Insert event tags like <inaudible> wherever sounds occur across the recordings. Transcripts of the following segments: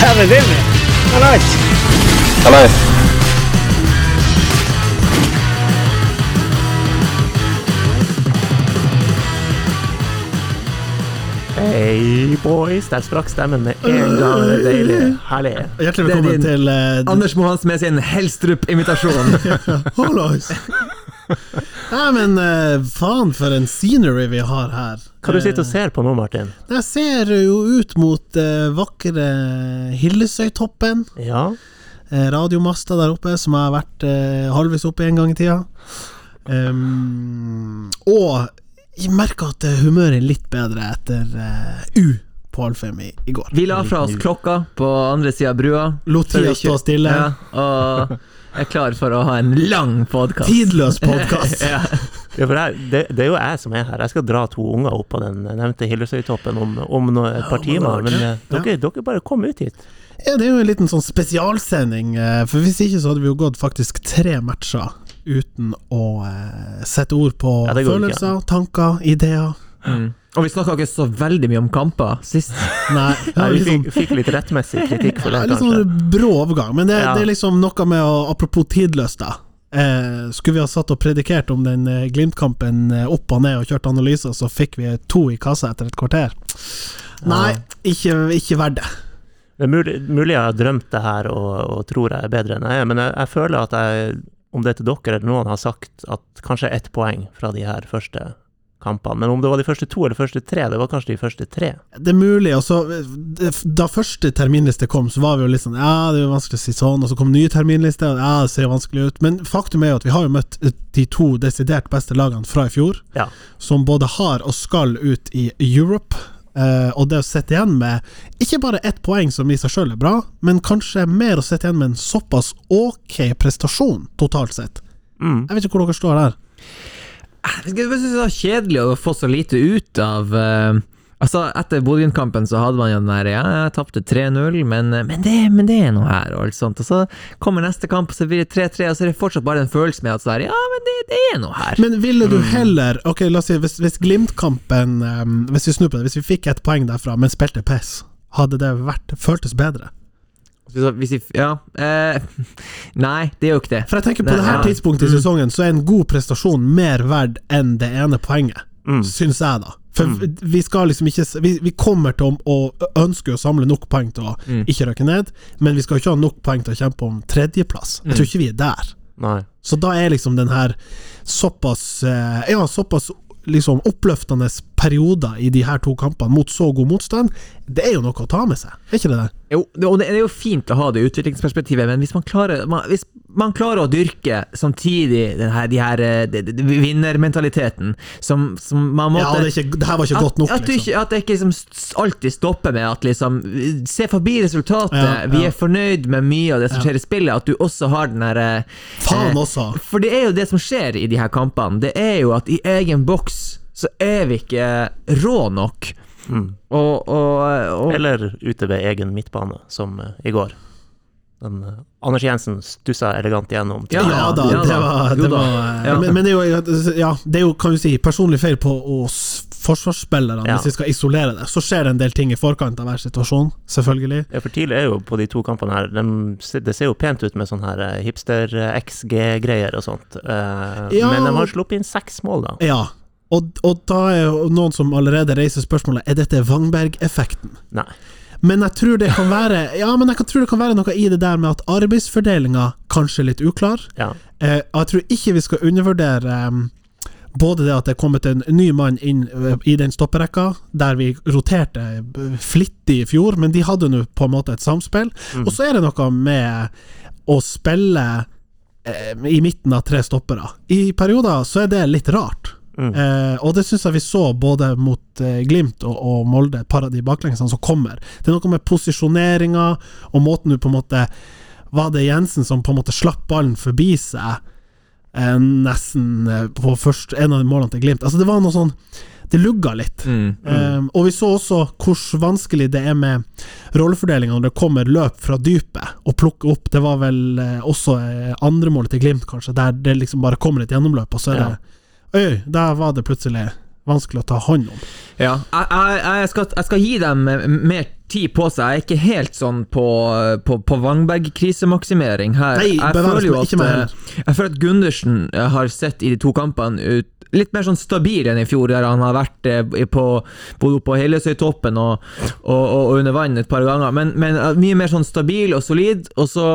Dæven Jimmy! Hallais! Hallais. Hei, boys. Der sprakk stemmen med en gang. Det er deilig. Herlig. Hjertelig Det er velkommen din- til uh, Anders Mohans med sin Helstrup-imitasjon. <laughs> Hallais! <laughs> Nei, men uh, faen for en scenery vi har her. Hva du sitter og ser på nå, Martin? Jeg ser jo ut mot uh, vakre Hillesøytoppen. Ja, Eh, radiomasta der oppe, som jeg har vært halvvis halvveis oppe en gang i tida. Um, og jeg merker at eh, humøret er litt bedre etter eh, U på Alfheim i, i går. Vi la fra oss klokka på andre sida av brua. Lot tida stå stille. Ja, og er klar for å ha en lang podkast. Tidløs <laughs> podkast! Ja. ja jeg, det, det er jo jeg som er her. Jeg skal dra to unger opp på den nevnte Hillesøytoppen om, om no, et par timer. men eh, dere, dere bare kom ut hit. Ja, det er jo en liten sånn spesialsending, eh, for hvis ikke så hadde vi jo gått faktisk tre matcher uten å eh, sette ord på Ja, det ikke. følelser, tanker, ideer. Mm. Og vi snakka ikke så veldig mye om kamper sist. Nei, <laughs> Nei, vi sånn, fikk, fikk litt rettmessig kritikk for det, litt sånn brå overgang, men det, Ja. det er liksom noe med å Apropos tidløst, da. Eh, skulle vi ha satt og predikert om den eh, Glimt-kampen eh, opp og ned og kjørt analyser, så fikk vi to i kassa etter et kvarter. Nei, ikke, ikke verdt det. Det er mulig, mulig jeg har drømt det her og, og tror jeg er bedre enn jeg er, men jeg, jeg føler at jeg, om det er til dere eller noen, har sagt at kanskje ett poeng fra de her første kampene. Men om det var de første to eller de første tre, det var kanskje de første tre. Det er mulig. Og så, da første terminliste kom, så var vi jo litt sånn Ja, det er vanskelig å si sånn. Og så kom nye terminliste, og ja, det ser vanskelig ut. Men faktum er jo at vi har jo møtt de to desidert beste lagene fra i fjor, Ja. som både har og skal ut i Europe. Uh, og det å sitte igjen med ikke bare ett poeng, som i seg sjøl er bra, men kanskje mer å sitte igjen med en såpass ok prestasjon totalt sett. Mm. Jeg vet ikke hvor dere står der. Jeg synes det var kjedelig å få så lite ut av uh, Altså, etter Bodø-Glimt-kampen så hadde man jo den der Ja, jeg tapte 3-0, men, men, det, men det er noe her, og alt sånt. Og så kommer neste kamp, og så blir det 3-3, og så er det fortsatt bare en følelse med at sånn Ja, men det, det er noe her. Men ville du heller Ok, la oss si hvis, hvis Glimt-kampen um, Hvis vi snur på det, hvis vi fikk ett poeng derfra, men spilte piss, hadde det vært føltes bedre? Hvis, jeg, ja eh, <laughs> Nei, det jo ikke det. For jeg tenker på Nei, det her ja. tidspunktet i Mm. sesongen, så er en god prestasjon mer verd enn det ene poenget, Mm. syns jeg, da. For vi skal liksom ikke vi, vi kommer til å, å ønske å samle nok poeng til å Mm. ikke røkke ned, men vi skal ikke ha nok poeng til å kjempe om tredjeplass. Jeg tror ikke vi er der. Nei. Så da er liksom den her såpass eh, Ja, såpass liksom oppløftende perioder i de her to kampene mot så god motstand, det er jo noe å ta med seg, er ikke det det? Jo, og det er jo fint å ha det utviklingsperspektivet, men hvis man klarer, man, hvis man klarer å dyrke samtidig den her, de her eh, de, de, de vinnermentaliteten, som, som man måtte Ja, det, er ikke, det her var ikke godt nok, at, du liksom. at det ikke liksom alltid stopper med at liksom Se forbi resultatet, Ja, ja. vi er fornøyd med mye av det som Ja. skjer i spillet, at du også har den her Faen eh, også. For det er jo det som skjer i de her kampene. Det er jo at i egen boks så er vi ikke rå nok. Mm. Og, og, og Eller ute ved egen midtbane, som eh, i går. Den, eh, Anders Jensen stussa elegant gjennom. Ja, Ja da, ja det var, det var Ja. men, men det er jo, ja, det er jo, kan du si, personlig feil på oss forsvarsspillerne, Ja. hvis vi skal isolere det. Så skjer det en del ting i forkant av hver situasjon, selvfølgelig. Ja, for tidlig er jo på de to kampene her de, Det ser jo pent ut med sånn her eh, hipster-XG-greier og sånt. Eh, Ja. Men de har sluppet inn seks mål, da. Ja. Og, og da er jo noen som allerede reiser spørsmålet Er dette Wangberg-effekten. Nei. Men jeg tror det kan være <laughs> Ja, men jeg tror det kan være noe i det der med at arbeidsfordelinga kanskje er litt uklar. Ja. Eh, og jeg tror ikke vi skal undervurdere um, både det at det er kommet en ny mann inn eh, i den stopperekka, der vi roterte eh, flittig i fjor, men de hadde nå på en måte et samspill. Og så er det noe med å spille eh, i midten av tre stoppere. I perioder så er det litt rart. Mm. Eh, og det syns jeg vi så både mot eh, Glimt og, og Molde, et par av de baklengsene som kommer. Det er noe med posisjoneringa og måten du på en måte Var det Jensen som på en måte slapp ballen forbi seg eh, nesten eh, på først, en av de målene til Glimt? Altså Det var noe sånn Det lugga litt. mm. Eh, og vi så også hvor vanskelig det er med rollefordelinga når det kommer løp fra dypet, og plukke opp. Det var vel eh, også andremålet til Glimt, kanskje, der det liksom bare kommer et gjennomløp, og så er Ja. det Øy, der var det plutselig vanskelig å ta hånd om. Ja, jeg, jeg, jeg, skal, jeg skal gi dem eh, mer tid på seg. Jeg er ikke helt sånn på, på, på Wangberg-krisemaksimering her. Nei, jeg føler jo at eh. Jeg føler at Gundersen eh, har sett i de to kampene ut litt mer sånn stabil enn i fjor, der han har vært på, både på Hellesøytoppen og, og, og, og under vann et par ganger. Men, men mye mer sånn stabil og solid. Og så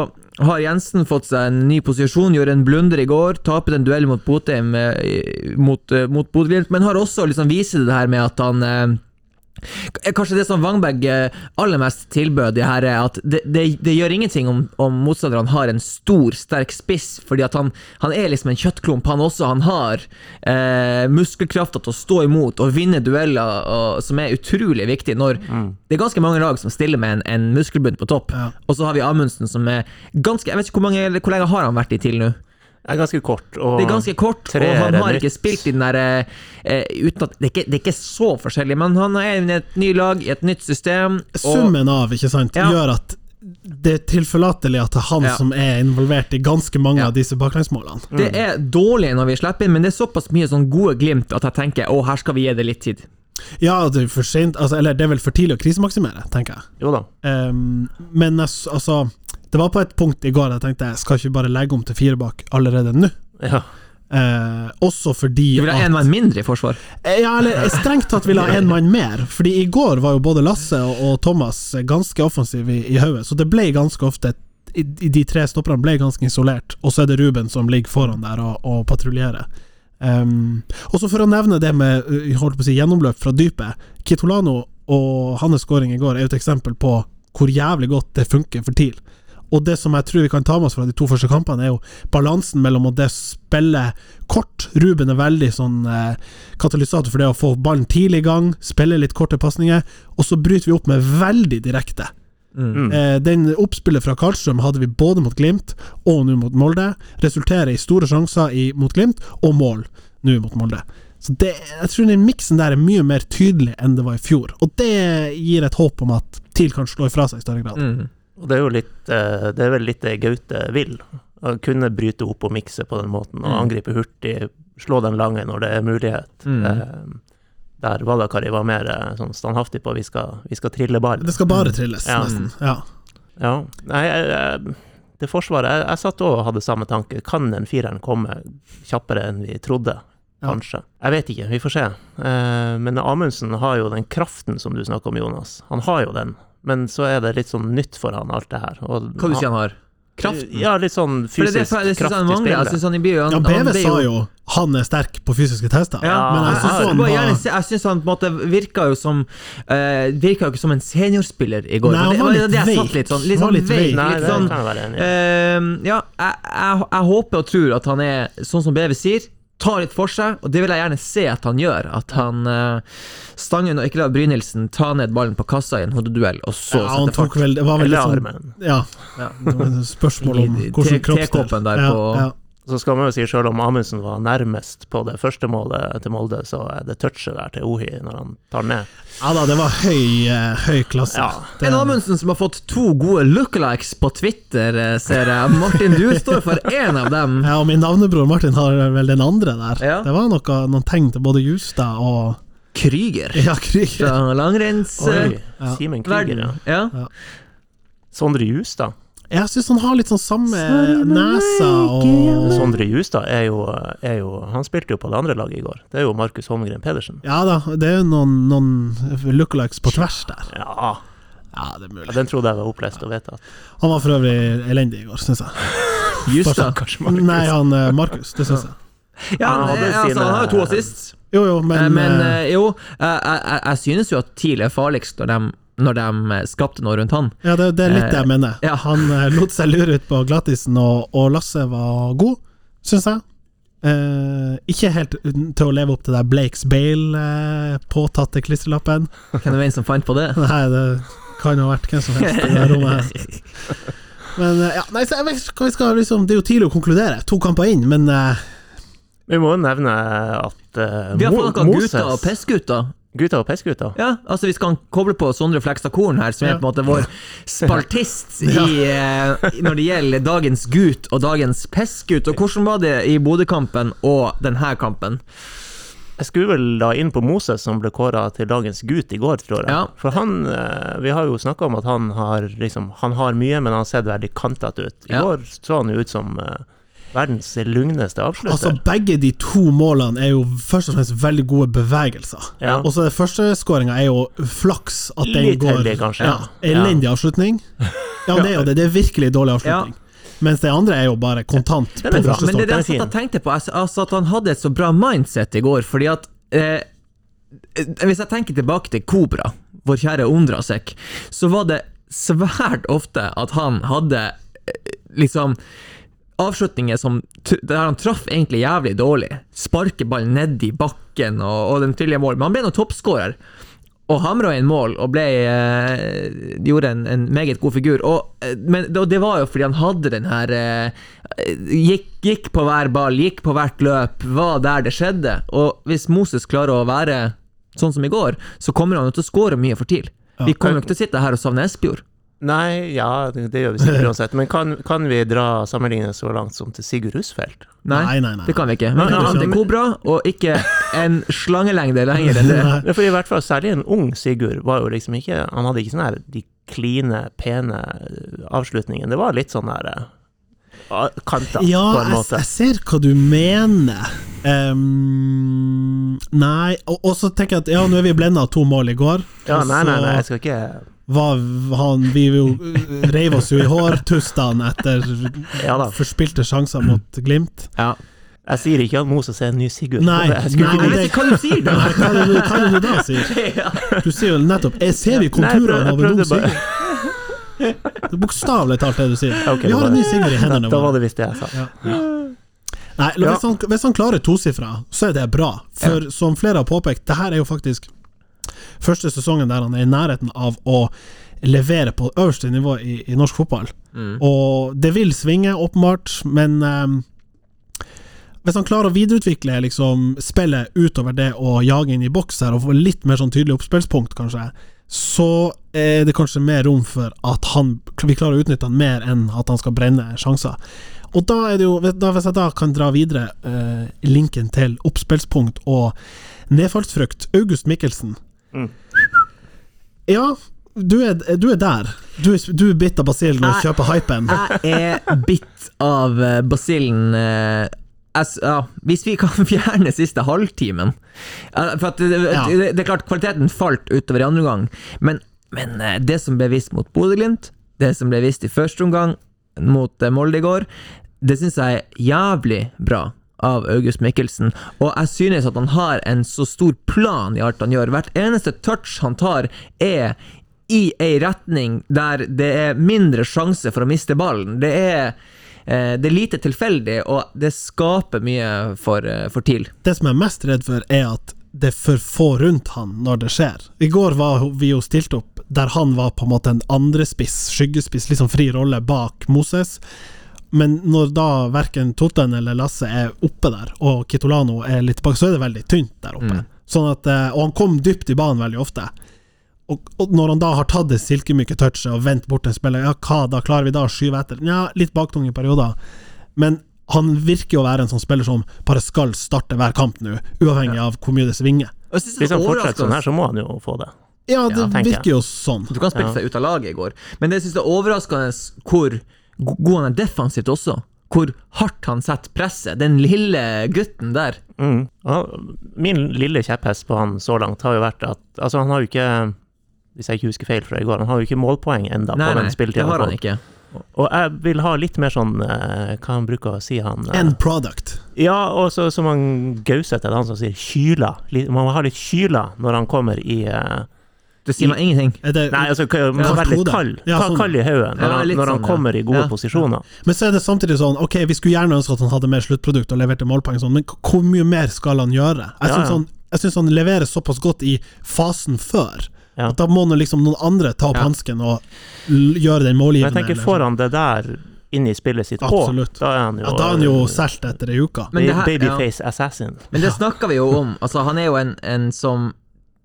har Jensen fått seg en ny posisjon, gjorde en blunder i går, taper en duell mot Botheim eh, mot, eh, mot Bodø-Glimt, men har også liksom vist det her med at han eh, Kanskje det som Wangberg eh, aller mest tilbød, det her er at det, det, det gjør ingenting om, om motstanderne har en stor, sterk spiss, fordi at han, han er liksom en kjøttklump, han også. Han har eh, muskelkrafta til å stå imot og vinne dueller, og, som er utrolig viktig når det er ganske mange lag som stiller med en, en muskelbunt på topp. Ja. Og så har vi Amundsen som er ganske Jeg vet ikke hvor, mange, hvor lenge har han vært i TIL nå? Det er ganske kort. Og Det er ganske kort, og han har nytt. ikke spilt i den derre eh, uten at, det, er ikke, det er ikke så forskjellig, men han er i et ny lag, i et nytt system. Og, Summen av ikke sant, Ja. gjør at det er tilforlatelig at det er han Ja. som er involvert i ganske mange Ja. av disse baklengsmålene. det er dårlig når vi slipper inn, men det er såpass mye sånn gode glimt at jeg tenker å, her skal vi gi det litt tid. Ja, det er for sent, altså, eller det er vel for tidlig å krisemaksimere, tenker jeg. Jo da. Um, men altså Det var på et punkt i går jeg tenkte jeg skal ikke bare legge om til fire bak allerede nå. Ja. Eh, også fordi Du vil ha én en mann mindre i forsvar? Eh, Ja, eller strengt tatt ville ha en mann mer. Fordi i går var jo både Lasse og, Thomas ganske offensive i, i hodet, så det ble ganske ofte i, i De tre stopperne ble ganske isolert, og så er det Ruben som ligger foran der og, og patruljerer. Um, og så for å nevne det med holdt på å si, gjennomløp fra dypet. Kitolano og hans skåring i går er jo et eksempel på hvor jævlig godt det funker for TIL. Og det som jeg tror vi kan ta med oss fra de to første kampene, er jo balansen mellom å det spille kort Ruben er veldig sånn eh, katalysator for det å få ballen tidlig i gang, spille litt korte pasninger, og så bryter vi opp med veldig direkte. Mm. Eh, den oppspillet fra Karlstrøm hadde vi både mot Glimt og nå mot Molde. Resulterer i store sjanser i, mot Glimt, og mål nå mot Molde. Så det, jeg tror den miksen der er mye mer tydelig enn det var i fjor, og det gir et håp om at TIL kan slå ifra seg i større grad. Mm. Og det er jo litt eh, Det er vel litt det Gaute vil. Å kunne bryte opp og mikse på den måten, og Mm. angripe hurtig, slå den lange når det er mulighet. Mm. Eh, der Valakari var mer eh, sånn standhaftig på vi skal, vi skal trille ball. Det skal bare trilles, Ja. nesten. Ja. Ja. Nei, jeg, jeg, det forsvaret jeg, jeg satt og hadde samme tanke. Kan den fireren komme kjappere enn vi trodde? Ja. Kanskje. Jeg vet ikke, vi får se. Men Amundsen har jo den kraften som du snakker om, Jonas. Han har jo den. Men så er det litt sånn nytt for han, alt det her. Og Hva du sier han har? Kraften? Ja, litt sånn det, det, fysisk kraft i spillet. kraftig. Jeg spiller. synes han blir han, ja, BV sa jo han er sterk på fysiske tester, Ja, men jeg syns han jeg var jeg synes han på en måte virka jo som uh, Virka jo ikke som en seniorspiller i går. Nei, han Det- var det- litt det jeg veik. Litt sånn, litt sånn litt veik. Nei, Litt sånn, eh, ja, jeg, jeg, jeg håper og tror at han er sånn som BV sier. Tar litt for seg, og det vil jeg gjerne se at han gjør. At han uh, stanger og ikke lar Brynildsen ta ned ballen på kassa i en hodeduell, og så ja, han sette fart. vel Det var vel litt Eller sånn. Ja, Ja. det var et spørsmål om hvordan kroppsdel der ja, på- ja. Så skal man jo si, selv om Amundsen var nærmest på det første målet til Molde, så er det touchet der til Ohi når han tar ned. ja da, det var høy, eh, høy klasse. Ja. Det- En Amundsen som har fått to gode lookalikes på Twitter, eh, ser jeg. Martin, du står for én av dem. Ja, og min navnebror Martin har vel den andre der. Ja. Det var noe, noen tegn til både Justad og Krüger Ja, Krüger. fra langrennsverden. Eh, Ja. Simen Krüger, ja. Ja. Sondre Justad. Jeg syns han har litt sånn samme nesa og Sondre Justad er er jo Han spilte jo på det andre laget i går. Det er jo Markus Holmgren Pedersen. Ja da, det er jo noen, noen lookalikes på tvers der. Ja, Ja, det er ja, mulig. den trodde jeg var opplest og vedtatt. Han var for øvrig elendig i går, syns jeg. <laughs> Justad. kanskje Markus. Nei, han eh, Markus, det syns jeg. Ja, Han hadde sine... altså, han har jo to assist. Jo, jo, men, Men, men eh, eh, jo, jeg, jeg, jeg synes jo at TIL er farligst når de, når de eh, skapte noe rundt han. Ja, det, det er litt det jeg eh, mener. ja. Han eh, lot seg lure ut på glattisen, og, og Lasse var god, syns jeg. Eh, ikke helt til å leve opp til det Blakes Bale-påtatte klistrellappen. Hvem er det som fant på det? <laughs> Nei, det kan jo ha vært hvem som helst i det rommet. her. <laughs> Men eh, ja, nei, så jeg vet ikke hva vi skal liksom Det er jo tidlig å konkludere. To kamper inn, men eh, Vi må jo nevne at eh, Vi har fått noen gutter og pestgutter. Gutter og pestgutter. Ja, altså vi skal koble på Sondre Flekstad Korn her, som er på en måte vår spaltist <laughs> i, eh, når det gjelder dagens gut og dagens pestgutt. Og hvordan var det i Bodø-kampen og denne kampen? Jeg skulle vel da inn på Moses, som ble kåra til dagens gutt i går, tror jeg. Ja. For han eh, Vi har jo snakka om at han har liksom Han har mye, men han har sett veldig kantete ut. I Ja. går så han jo ut som eh, verdens lugneste avslutter. Altså, begge de to målene er jo først og fremst veldig gode bevegelser. Ja. Og så den første skåringa er jo flaks at den Litt går heldig, kanskje. Ja, elendig avslutning. Ja, det er jo det. Det er virkelig dårlig avslutning. Mens det andre er jo bare kontant Den er bra. Men det er det jeg satt og tenkte på, altså, at han hadde et så bra mindset i går, fordi at eh, Hvis jeg tenker tilbake til Kobra, vår kjære Ondrasek, så var det svært ofte at han hadde eh, liksom avslutninger som der han traff egentlig jævlig dårlig. Sparker ballen ned i bakken og, og den tydelige mål. Men han ble nå toppskårer. Og hamra inn mål og ble, eh, gjorde en, en meget god figur. Og, eh, men og det var jo fordi han hadde den her eh, gikk, gikk på hver ball, gikk på hvert løp, var der det skjedde. Og hvis Moses klarer å være sånn som i går, så kommer han til å skåre mye for TIL. Vi kommer jo ikke til å sitte her og savne Espejord. Nei, ja, det, gjør vi sikkert uansett. Men kan, kan vi dra sammenligningen så langt som til Sigurd Husfeldt? Nei, Nei, nei, nei. det kan vi ikke. Men han en Kobra, og ikke en slangelengde lenger enn det. For i hvert fall særlig en ung Sigurd var jo liksom ikke Han hadde ikke sånn her de kline, pene eh, avslutningene. Det var litt sånn der eh, kanta, Ja, på en jeg, Ja, jeg ser hva du mener. Um, nei, og, og så tenker jeg at ja, nå er vi blenda av to mål i går. Ja, nei, nei, nei, jeg skal ikke var han, Vi jo uh, reiv oss jo i hårtustene etter Ja forspilte sjanser mot Glimt. Ja. Jeg sier ikke at Moses er en ny Sigurd. Nei, nei, ikke det- hva du sier, da! Hva er det, du- hva er det du da sier? <laughs> Du sier jo nettopp jeg Ser vi konturene av en ung Sigurd? Det er bokstavelig talt det du sier. Okay, vi har en ny Sigurd i hendene Da var våre. det visst det jeg sa. Ja. Nei, hvis, han, hvis han klarer tosifra, så er det bra. For som flere har påpekt, det her er jo faktisk første sesongen der han er i nærheten av å levere på øverste nivå i, i norsk fotball. Mm. Og det vil svinge, åpenbart, men um, hvis han klarer å videreutvikle liksom, spillet utover det å jage inn i boks her, og få litt mer sånn tydelig oppspillspunkt, kanskje, så er det kanskje mer rom for at han, vi klarer å utnytte han mer enn at han skal brenne sjanser. Og da er det jo, hvis jeg da kan dra videre eh, linken til oppspillspunkt og nedfallsfrykt, August Mikkelsen. Mm. Ja, du er, du er der. Du, er- du er bitt av basillen og kjøper hypen. Jeg er bitt av eh, basillen eh, jeg ja, Hvis vi kan <laughs> fjerne siste halvtimen Eh, For det, Ja. det, det er klart, kvaliteten falt utover i andre omgang, men, men eh, det som ble vist mot Bodø-Glimt, det som ble vist i første omgang mot eh, Molde i går, det syns jeg er jævlig bra av August Mikkelsen, og jeg synes at han har en så stor plan i alt han gjør. Hvert eneste touch han tar, er i ei retning der det er mindre sjanse for å miste ballen. Det er, eh, det er lite tilfeldig, og det skaper mye for, eh, for TIL. Det som jeg er mest redd for, er at det er for få rundt han når det skjer. I går var vi jo stilt opp der han var på en måte en andrespiss, skyggespiss, liksom fri rolle bak Moses. Men når da verken Totten eller Lasse er oppe der, og Kitolano er litt bak, så er det veldig tynt der oppe. Mm. Sånn at, eh, og han kom dypt i banen veldig ofte. Og, og når han da har tatt det silkemyke touchet og vendt bort en spiller, ja, hva da, klarer vi da å skyve etter? Ja, litt baktung i perioder, men han virker jo å være en sånn spiller som bare skal starte hver kamp nå, uavhengig av hvor mye det svinger. Hvis han fortsetter sånn her, så må han jo få det. Ja, det Ja, virker jo sånn. Du kan spille Ja. seg ut av laget i går, men det synes jeg er overraskende hvor god han er defensivt også. Hvor hardt han setter presset. Den lille gutten der. Mm. Min lille kjepphest på han så langt har jo vært at Altså, han har jo ikke Hvis jeg ikke husker feil fra i går, han har jo ikke målpoeng enda Nei, på den det spilletida han han har fått. ikke. Og jeg vil ha litt mer sånn eh, Hva han bruker å si, han eh, End product. Ja, og så som han Gauseth er det han som sier kyla. Man må ha litt kyla når han kommer i eh, Det sier meg ingenting. Er det, Nei, altså man være litt kald. Ja, sånn. Kald i hodet når, Ja, han, når han sånn, kommer i gode Ja. posisjoner. Men så er det samtidig sånn, ok, vi skulle gjerne ønske at han hadde mer sluttprodukt og leverte målpoeng, sånn, men hvor mye mer skal han gjøre? Jeg Ja, syns ja. han, han leverer såpass godt i fasen før. Ja. At da må liksom noen andre ta opp Ja. hansken og gjøre den målgivende. Men jeg tenker, får sånn. han det der inn i spillet sitt Absolutt. på, da er han jo ja, da er han jo solgt etter ei uke. Babyface ja. Assassin. Men det snakker vi jo om. Altså, han er jo en, en som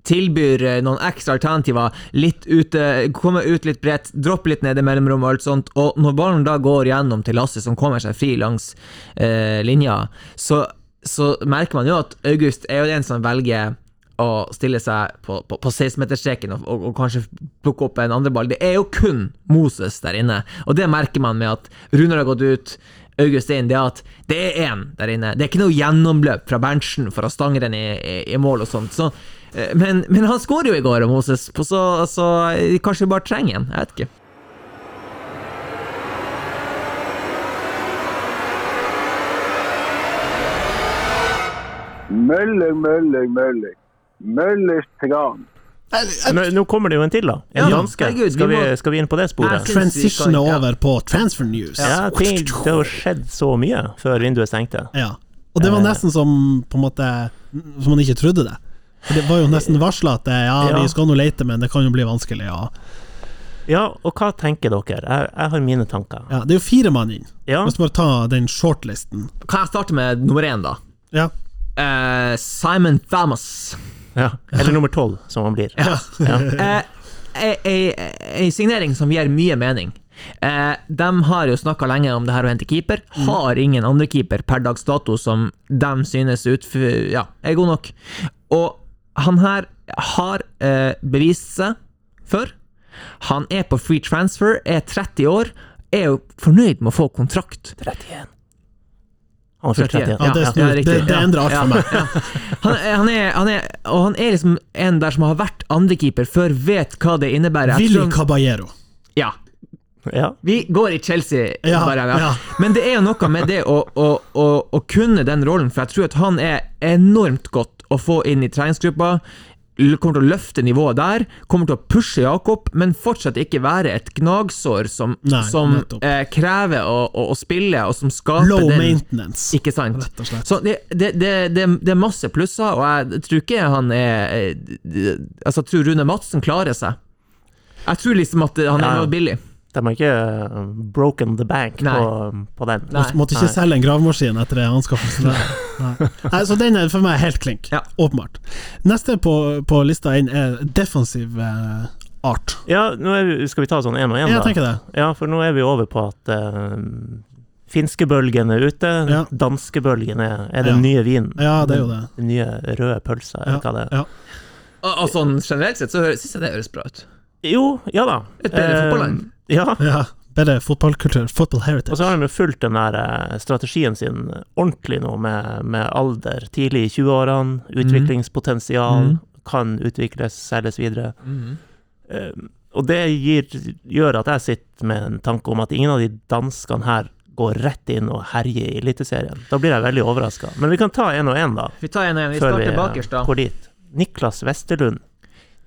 tilbyr eh, noen ekstra alternativer. Litt ute, komme ut litt bredt, droppe litt ned i mellomrom og alt sånt. Og når ballen da går gjennom til Lasse, som kommer seg fri langs eh, linja, så så merker man jo at August er jo den som velger å stille seg på, på, på 16-meterstreken og, og, og kanskje plukke opp en andre ball. Det er jo kun Moses der inne, og det merker man med at Runar har gått ut. August inn, det er at det er én der inne. Det er ikke noe gjennomløp fra Berntsen for å stange den i, i, i mål og sånt. Så, men, men han skårer jo i går, Moses, på så, så eh, kanskje vi bare trenger en. Jeg vet ikke. Møller, Møller, Møller. Møllers tran. Nå, nå kommer det jo en til, da. En Ja, danske. herregud, skal, vi, skal vi inn på det sporet? Transition over på transfer news. Ja, ting, det har skjedd så mye før vinduet stengte. Ja. Og det var Eh. nesten som på en måte Som man ikke trodde det. Det var jo nesten varsla at det, ja, Ja. vi skal nå lete, men det kan jo bli vanskelig. Ja. Ja, og hva tenker dere? Jeg, jeg har mine tanker. Ja, det er jo fire mann inn. Ja, Vi du bare ta den shortlisten. Kan jeg starte med nummer én, da? Ja. Uh, Simon Thomas. ja. Eller nummer tolv, som han blir. Ja. ja. <laughs> Uh, ei, ei signering som gir mye mening. Eh, de har jo snakka lenge om det her å hente keeper. Har ingen andre keeper per dags dato som de synes ut, ja, er god nok. Og han her har eh, bevist seg før. Han er på free transfer, er 30 år, er jo fornøyd med å få kontrakt. 31. Han er 31. Ja, det, ja, det, det endrer alt for meg. Han, han, er, han er, og han er liksom en der som har vært andrekeeper før, vet hva det innebærer. Willy Caballero. Ja, Ja. vi går i Chelsea, Ja, bare, ja. ja. Men det er jo noe med det å, å, å, å kunne den rollen, for jeg tror at han er enormt godt å få inn i treningsgruppa. Kommer til å løfte nivået der, kommer til å pushe Jakob, men fortsatt ikke være et gnagsår som, Nei, som eh, krever å, å, å spille, og som skaper Low den maintenance, Ikke sant? rett og slett. Så det, det, det, det, er masse plusser, og jeg tror ikke han er eh, Altså, jeg tror Rune Madsen klarer seg. Jeg tror liksom at han er Ja. noe billig. De har ikke uh, broken the bank Nei. på, på den. Nei. Måtte ikke selge en gravemaskin etter det anskaffelsen. <laughs> Nei. Nei, så den er for meg helt klink. Ja. Åpenbart. Neste på, på lista inn er defensiv eh, art. Ja, nå er vi, skal vi ta sånn én og én, Jeg da? tenker det. Ja, for nå er vi over på at uh, finskebølgen er ute, Ja. danskebølgen er, er den Ja. nye vinen. Ja, det er jo det. Den nye røde pølsa, eller hva det er. Ja. Og, og sånn generelt sett så syns jeg det høres bra ut. Jo, ja da. Et bedre Eh, fotballand. Ja. Ja. Bedre fotballkultur. Football Og så har han jo fulgt den der eh, strategien sin ordentlig nå, med, med alder. Tidlig i 20-årene, utviklingspotensial, mm. kan utvikles, selges videre. Mm. Eh, og det gir, gjør at jeg sitter med en tanke om at ingen av de danskene her går rett inn og herjer i Eliteserien. Da blir jeg veldig overraska. Men vi kan ta én og én, da. Vi tar en og en. vi starter eh, bakerst, da. går dit. Niklas Westerlund.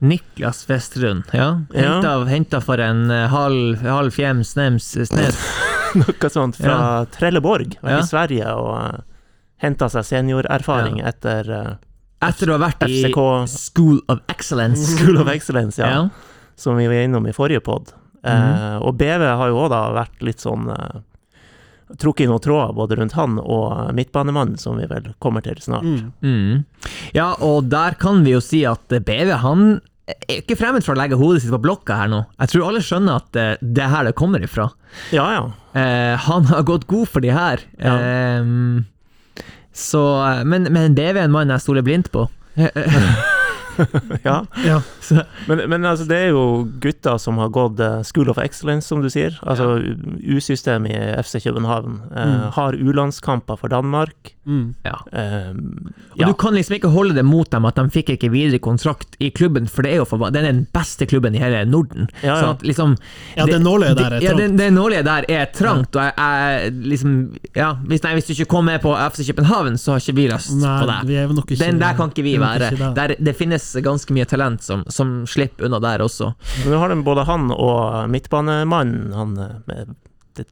Niklas Westrund, ja. Ja. Henta, henta for en eh, halv, halv fjem snems snes. <laughs> Noe sånt fra Trelleborg. Ja. i Sverige og uh, henta seg seniorerfaring etter uh, Etter å ha vært i School of Excellence. <laughs> School of Excellence, ja. Ja. Som vi var innom i forrige pod. Eh, og BV har jo òg da vært litt sånn uh, Trukket i noen tråder både rundt han og midtbanemannen, som vi vel kommer til snart. Mm. Mm. Ja, og der kan vi jo si at eh, BV han er ikke fremmed for å legge hodet sitt på blokka her nå. Jeg tror alle skjønner at eh, det er her det kommer ifra. Ja, ja. Eh, han har gått god for de her. Ja. Ehm, så, eh, men, men BV er en mann jeg stoler blindt på. <laughs> <laughs> ja. Ja. Men, men altså, det er jo gutter som har gått eh, School of Excellence, som du sier. Altså U-systemet i FC København. Eh, Mm. Har U-landskamper for Danmark. Mm. Ja. Eh, Og du kan liksom ikke holde det mot dem at de fikk ikke videre kontrakt i klubben, for det er jo for, den er den beste klubben i hele Norden. Ja, ja. Sånn at liksom Ja, det nåløyet der er Ja, det, trangt. det nåløyet der er trangt, og jeg, jeg liksom Ja, hvis, nei, hvis du ikke kommer med på FC København, så har ikke vi lyst på deg. Den der kan ikke vi være. ikke der. Der, det finnes ganske mye talent som, som slipper unna der også. Men nå har de både han og midtbanemannen, han eh, med det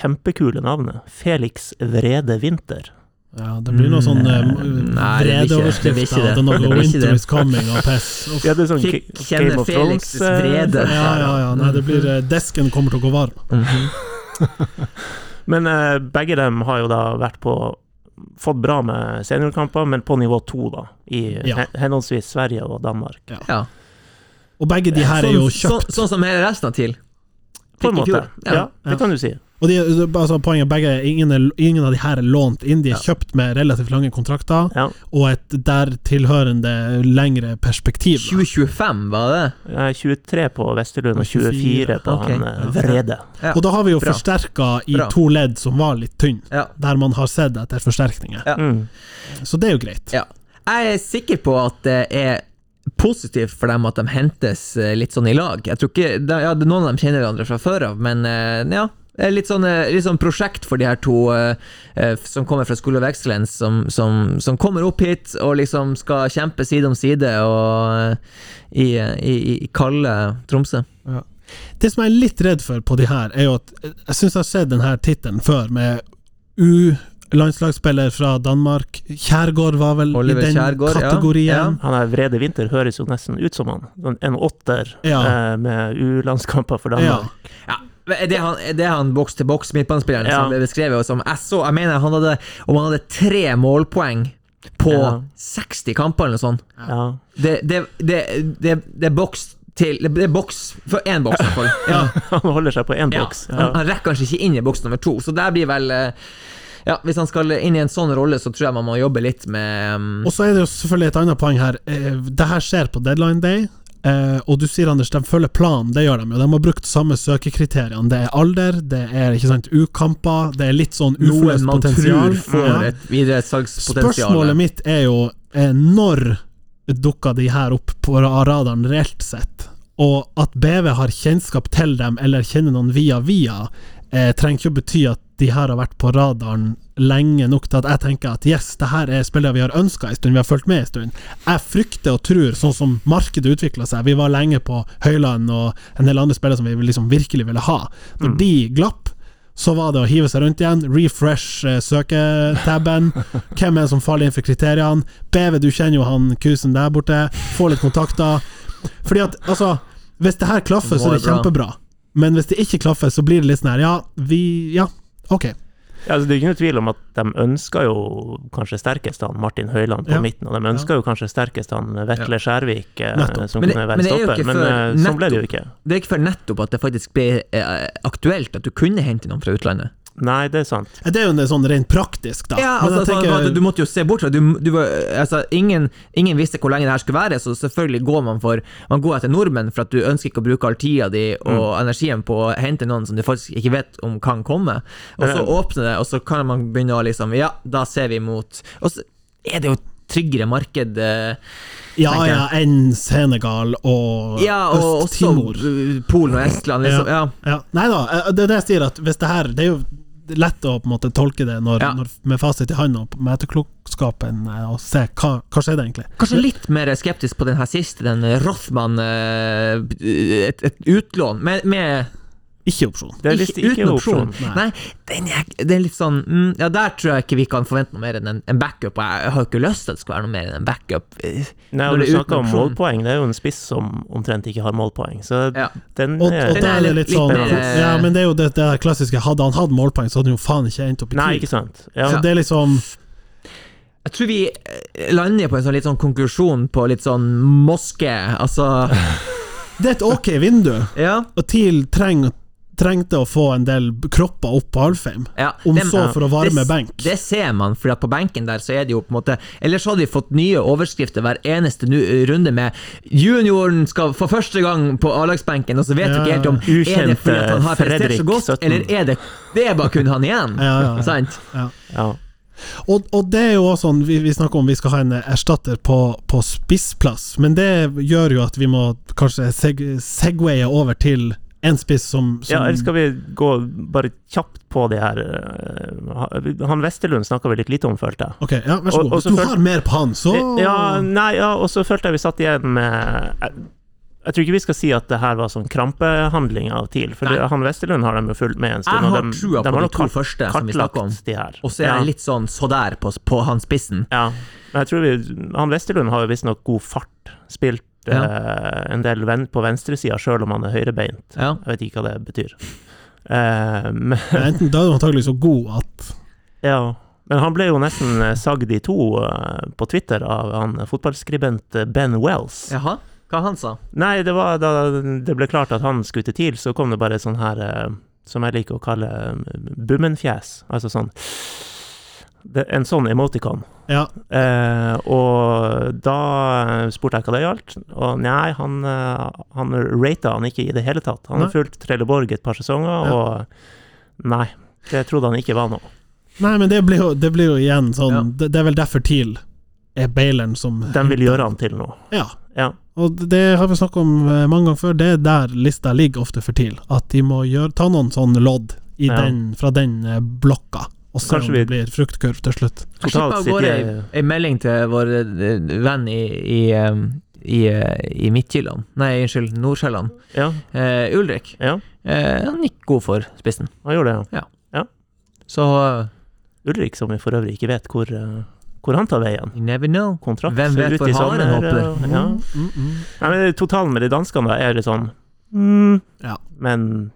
kjempekule navnet. Felix Vrede Winther. Ja, det blir noe sånn Mm, ikke- det blir vredeoverskrifter. er noe Winter det. is coming og piss. <laughs> Ja, det er sånn Fikk kjenne Felix' eh, vrede. Ja, ja, ja. Nei, det blir Desken kommer til å gå varm. Mhm. <laughs> Men eh, begge dem har jo da vært på Fått bra med seniorkamper, men på nivå to, da. I Ja. henholdsvis Sverige og Danmark. Ja. Og begge de her er jo Sånn, kjøpt. sånn, sånn som hele resten av TIL. På en måte. Ja, Ja. det kan du si. Og de, altså, poenget begge ingen, er, ingen av de her er lånt inn. De er Ja. kjøpt med relativt lange kontrakter, Ja. og et der tilhørende lengre perspektiv. da. 2025, var det? Er 23 på Vesterlund og 24, 24 på okay. han eh, Vrede. Ja. Og da har vi jo Bra. forsterka i Bra. to ledd som var litt tynne, Ja. der man har sett etter forsterkninger. Ja. Mm. Så det er jo greit. Ja. Jeg er sikker på at det er positivt for dem at de hentes eh, litt sånn i lag. Jeg tror ikke, ja, Noen av dem kjenner hverandre fra før av, men eh, ja. Er Litt sånn, eh, litt sånn prosjekt for de her to eh, eh, som kommer fra School of Excellence, som, som, som kommer opp hit og liksom skal kjempe side om side og, eh, i, i, i kalde Tromsø. Det som jeg er litt redd for på de her, er jo at eh, jeg syns jeg har sett denne tittelen før, med U-landslagsspiller fra Danmark. Kjærgaard var vel Oliver i den Kjærgaard, ja. kategorien. Han er Vrede Vinter høres jo nesten ut som han. Sånn En åtter Ja. eh, med U-landskamper for Ja. Danmark. Ja, er det han, er det han boks til boks midtbanespilleren Ja. som ble beskrevet som jeg så Jeg mener han hadde Om han hadde tre målpoeng på Ja. 60 kamper eller noe sånt Ja. Det, det, det, det, det er boks til Det er boks for én boks, i hvert fall. <laughs> Ja. Han holder seg på én boks. Han, Ja. han rekker kanskje ikke inn i boks nummer to, så der blir vel eh, Ja, hvis han skal inn i en sånn rolle, så tror jeg man må jobbe litt med um, Og så er det jo selvfølgelig et annet poeng her. Eh, Det her skjer på deadline day. Eh, og du sier Anders, de følger planen, det gjør de jo. De har brukt samme søkekriteriene. Det er alder, det er ikke sant, U-kamper, det er litt sånn uforløst potensial. får et. Spørsmålet mitt er jo eh, når dukka de her opp på radaren reelt sett? Og at BV har kjennskap til dem, eller kjenner noen via via, eh, trenger ikke å bety at de her har vært på radaren lenge nok til at jeg tenker at yes, det her er spillere vi har ønska en stund, vi har fulgt med en stund. Jeg frykter og tror, sånn som markedet utvikla seg, vi var lenge på Høyland og en del andre spillere som vi liksom virkelig ville ha. Når de glapp, så var det å hive seg rundt igjen, refresh eh, søketabben. <laughs> Hvem er det som faller inn for kriteriene? BV, du kjenner jo han kusen der borte. Få litt kontakter. Fordi at, altså Hvis det her klaffer, så er det Det bra. kjempebra. Men hvis det ikke klaffer, så blir det litt sånn her Ja, vi Ja, ok. Ja, altså, det er ikke noe tvil om at de ønsker jo kanskje sterkest han Martin Høiland på Ja. midten, og de ønsker jo kanskje sterkest han Vetle Skjærvik, eh, Nettopp. som Men det- kunne være er stopper. Men eh, sånn ble det jo ikke. Det er ikke før nettopp at det faktisk ble eh, aktuelt at du kunne hente noen fra utlandet. Nei, det er sant. Det er jo en sånn rent praktisk, da. Ja, altså, sånn tenker- at du måtte jo se bort fra du, du, altså, ingen, ingen visste hvor lenge det her skulle være, så selvfølgelig går man for Man går etter nordmenn for at du ønsker ikke å bruke all tida di og energien på å hente noen som du faktisk ikke vet om kan komme. Og så Men- åpner det, og så kan man begynne å liksom Ja, da ser vi mot Og så er det jo tryggere marked. eh, Ja ja, enn Senegal og Ja, Øst-Timor. Polen og Estland, liksom. Ja. Ja. Nei da, eh, det er det jeg sier, at hvis det her Det er jo lett å på en måte tolke det når, Ja. når, med fasit i hånda med etterklokskapen eh, og se hva, hva skjedde egentlig. Kanskje litt mer skeptisk på den her siste, den Rothman eh, Et, et utlån med, med Ikke opsjon. Det er Ikke ikke uten opsjon. opsjon. Nei, den er, det er litt sånn mm, Ja, der tror jeg ikke vi kan forvente noe mer enn en, en backup, og jeg, jeg har ikke lyst til at det skal være noe mer enn en backup. Eh, Nei, og du er snakker om opsjon. målpoeng, det er jo en spiss som omtrent ikke har målpoeng, så Ja. den er og Den er er det litt- litt litt sånn mer, eh, Ja, men det er jo det, det klassiske Hadde han hatt målpoeng, så hadde han jo faen ikke endt opp i tid. Nei, ikke sant. Ja. Så det er liksom Jeg tror vi eh, lander på en sånn litt sånn konklusjon på litt sånn moske, altså <laughs> Det er et ok vindu, Ja. og TIL treng, trengte å få en del kropper opp på Alfheim. ja Om dem- så for å varme det, benk. Det ser man, for på benken der så er det jo på en måte Ellers hadde vi fått nye overskrifter hver eneste nu, runde med 'Junioren skal for første gang på A-lagsbenken', og så vet du Ja, ikke helt om Er det fordi han har prestert så godt, 17. eller er det Det er bare kun han igjen? <laughs> Ja, ja, ja. Sant? ja. Og, og det er jo også sånn, vi, vi snakker om vi skal ha en erstatter på, på spissplass, men det gjør jo at vi må kanskje seg, segwaye over til en spiss som, som Ja, eller skal vi gå bare kjapt på det her eh, Han Westerlund snakka vi litt lite om, følte jeg. Ok, ja, vær så god. og Hvis så du har mer på han, så Ja, nei, ja, og så følte jeg vi satt igjen med jeg, jeg tror ikke vi skal si at det her var sånn krampehandling av TIL, for det, han Westerlund har de jo fulgt med en stund. Jeg har de- trua de på de, de to kart- første som vi snakka om. de her. Og så er ja. litt sånn så der på, på han spissen. Ja, men jeg tror vi Han Westerlund har jo visstnok god fart. Spilt Ja. eh, en del ven, på venstresida, sjøl om han er høyrebeint. Ja. Jeg vet ikke hva det betyr. <laughs> Men, Enten da er du antagelig så god at ja. men han ble jo nesten eh, sagd i to eh, på Twitter av han fotballskribent Ben Wells. Jaha? Hva han sa? Nei, det var da det ble klart at han skulle til TIL, så kom det bare sånn her som jeg liker å kalle um, bummenfjes. Altså sånn det, En sånn emoticon. Ja. Eh, og da spurte jeg hva det gjaldt, og nei, han, eh, han rata han ikke i det hele tatt. Han har fulgt Trelleborg et par sesonger, Ja. og nei, det trodde han ikke var noe. Nei, men det blir jo, det blir jo igjen sånn Ja. det, det er vel derfor TIL er baileren som De vil gjøre han til noe. Ja. Ja. Og det har vi snakket om eh, mange ganger før, det er der lista ligger ofte for TIL. At de må gjøre, ta noen sånn lodd den, fra den eh, blokka, og se om det blir fruktkurv til slutt. Jeg Totalt slipper av gårde ei, ei melding til vår eh, venn i, i, i, eh, i Midtjylland Nei, unnskyld, Nordsjælland. Ja, Uh, Ulrik. ja, Uh, han gikk god for spissen. han gjorde det. ja Så uh, Ulrik, som vi for øvrig ikke vet hvor, hvor han tar veien. you never know. Kontrakt Hvem vet hvor haren hopper? Ja. Mm, mm. Nei, men Totalen med de danskene da er litt sånn mm, Ja. Men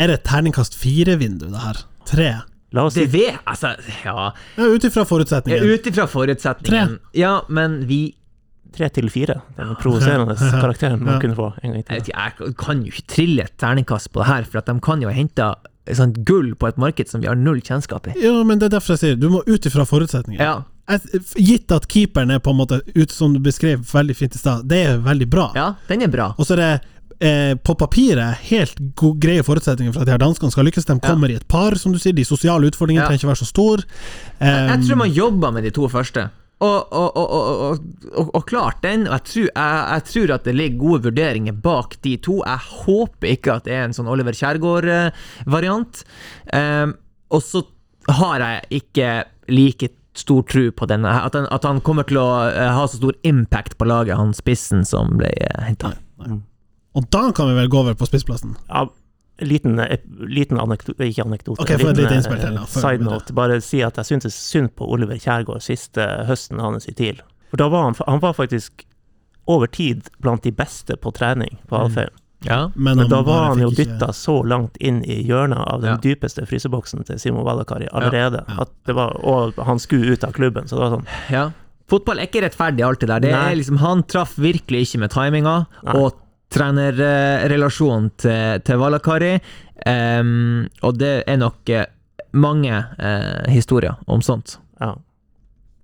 Er det et terningkast fire-vindu, det her? Tre? La oss si Det Altså, ja Ja, Ut ifra forutsetningen. Ut ifra forutsetningen. Ja, men vi tre til fire. Den provoserende <laughs> karakteren man Ja. kunne få en gang i tida. jeg kan jo ikke trille et terningkast på det her, for at de kan jo ha henta sånn gull på et marked som vi har null kjennskap i. Ja, men det er derfor jeg sier du må ut ifra forutsetningen. Ja, gitt at keeperen er på en måte, ut som du beskrev veldig fint i stad, det er veldig bra. ja den er bra. Og så er det eh, på papiret helt greie forutsetninger for at de her danskene skal lykkes. De Ja. kommer i et par, som du sier. De sosiale utfordringene Ja. trenger ikke være så store. Jeg, jeg tror Um, man jobber med de to første. Og, og, og, og, og, og, og klart den, og jeg tror, jeg, jeg tror at det ligger gode vurderinger bak de to. Jeg håper ikke at det er en sånn Oliver Kjærgaard-variant. Um, og så har jeg ikke like stor tro på denne, at han, at han kommer til å eh, ha så stor impact på laget, han spissen som ble uh, henta. Og da kan vi vel gå over på spissplassen. Ja, liten, eh, liten anekdote Ikke anekdote. okay, få liten, lite innspill til, eh, da, Side note. Bare si at jeg syntes synd på Oliver Kjærgaard siste høsten hans i TIL. For da var han, han var faktisk over tid blant de beste på trening på Mm. Alfheim. Ja. Men, Men da var han jo dytta ikke- så langt inn i hjørnet av den Ja. dypeste fryseboksen til Simo Valakari allerede. Ja. At det var, og han skulle ut av klubben, så det var sånn Ja. Fotball er ikke rettferdig, alt det der. Det er liksom, han traff virkelig ikke med timinga, Nei. og trenerrelasjonen til, til Valakari. Um, og det er nok eh, mange uh, historier om sånt. Ja.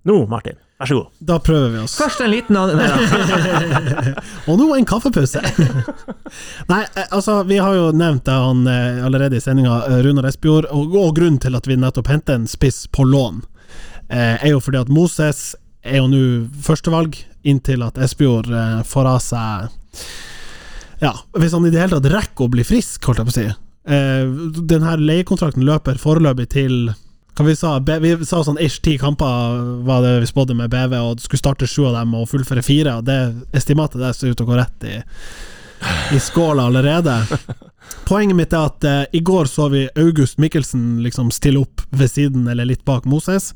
Nå, Martin, vær så god. Da prøver vi oss. Først en liten an- Nei. <laughs> Og nå en kaffepause! <laughs> Nei, eh, altså, vi har jo nevnt det han allerede i sendinga, Runar Espejord, og, og grunnen til at vi nettopp henter en spiss på lån, eh, er jo fordi at Moses er jo nå førstevalg, inntil at Espejord eh, får av seg Ja, hvis han i det hele tatt rekker å bli frisk, holdt jeg på å si. Eh, den her leiekontrakten løper foreløpig til hva vi sa, vi sa sånn ish ti kamper var det vi spådde med BV, og skulle starte sju av dem og fullføre fire. Og det estimatet der ser ut til å gå rett i, i skåla allerede. Poenget mitt er at eh, i går så vi August Mikkelsen liksom stille opp ved siden eller litt bak Moses.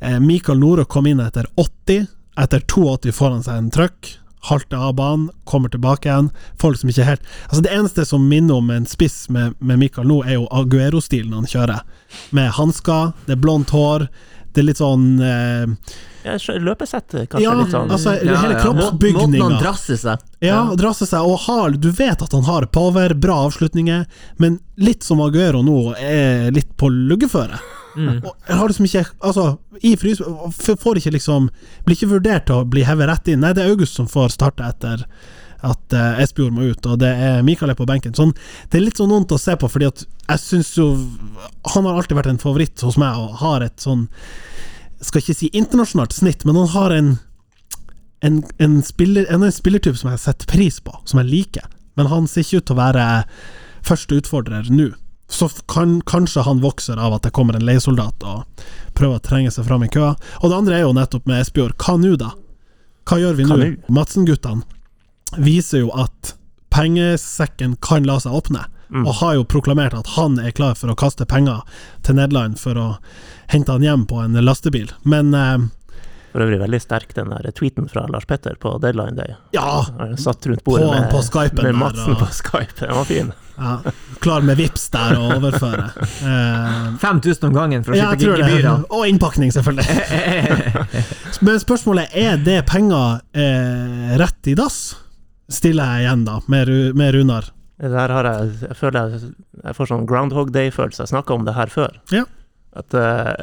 Eh, Mikael Nore kom inn etter 80. Etter 82 får han seg en trøkk. Halter av banen, kommer tilbake igjen. Folk som ikke helt Altså Det eneste som minner om en spiss med, med Mikael nå, er jo Aguero-stilen han kjører. Med hansker, det er blondt hår, det er litt sånn eh, Ja, Løpesettet, kanskje Ja, litt sånn altså hele kroppsbygninga. Måten han drasser seg. Ja, drasser seg og har Du vet at han har power, bra avslutninger, men litt som Aguero nå, er litt på luggeføre. Mm. Og jeg har liksom ikke Altså, i frys... Får ikke liksom Blir ikke vurdert å bli hevet rett inn. Nei, det er August som får starte etter at uh, Espejord må ut, og det er Mikael er på benken. Sånn, det er litt sånn vondt å se på, fordi at jeg syns jo Han har alltid vært en favoritt hos meg, og har et sånn Skal ikke si internasjonalt snitt, men han har en en, en, spiller, en, en spillertype som jeg setter pris på, som jeg liker. Men han ser ikke ut til å være første utfordrer nå. Så kan kanskje han vokser av at det kommer en leiesoldat og prøver å trenge seg fram i køa. Og det andre er jo nettopp med Espejord. Hva nå, da? Hva gjør vi nå? Madsen-guttene viser jo at pengesekken kan la seg åpne, Mm. og har jo proklamert at han er klar for å kaste penger til Nederland for å hente han hjem på en lastebil. Men eh, For øvrig veldig sterk, den der tweeten fra Lars Petter på Deadline Day. ja, satt rundt bordet På- med, på Skypen med der, Madsen og- på Skype. Den var fin. ja klar med vips der og overføre. <laughs> Uh, 5000 om gangen for å ja, slippe ja, gebyrene. Og innpakning, selvfølgelig. <laughs> Men spørsmålet er det penger eh, rett i dass? Stiller jeg igjen, da, med, med Runar. Der har jeg Jeg føler jeg, jeg får sånn Groundhog Day-følelse. Jeg snakka om det her før. Ja. At uh,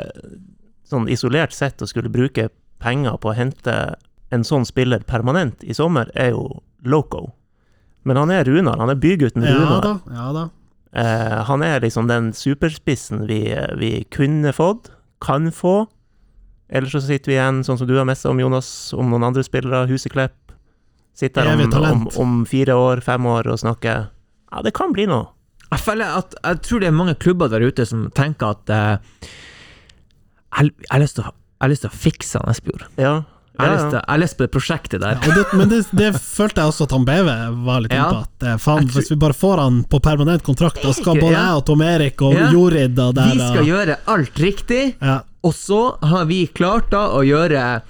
sånn isolert sett å skulle bruke penger på å hente en sånn spiller permanent i sommer, er jo loco. Men han er Runar. Han er bygutten Ja da, ja da. Eh, han er liksom den superspissen vi, vi kunne fått, kan få. Eller så sitter vi igjen, sånn som du har messa om, Jonas, om noen andre spillere, Huseklepp. Sitter her om, om, om fire år, fem år og snakker. Ja, det kan bli noe. Jeg føler at Jeg tror det er mange klubber der ute som tenker at eh, jeg, jeg har lyst til å jeg har lyst til å fikse han Espejord. Ja. Jeg har ja, lyst ja. til- jeg har lyst på det prosjektet der. Ja, det, men det, det følte jeg også at han BV var litt Ja. inne på. At eh, faen, tror- hvis vi bare får han på permanent kontrakt, da skal både ja. jeg og Tom Erik og Ja. Jorid og der Vi skal og- gjøre alt riktig, ja. og så har vi klart da å gjøre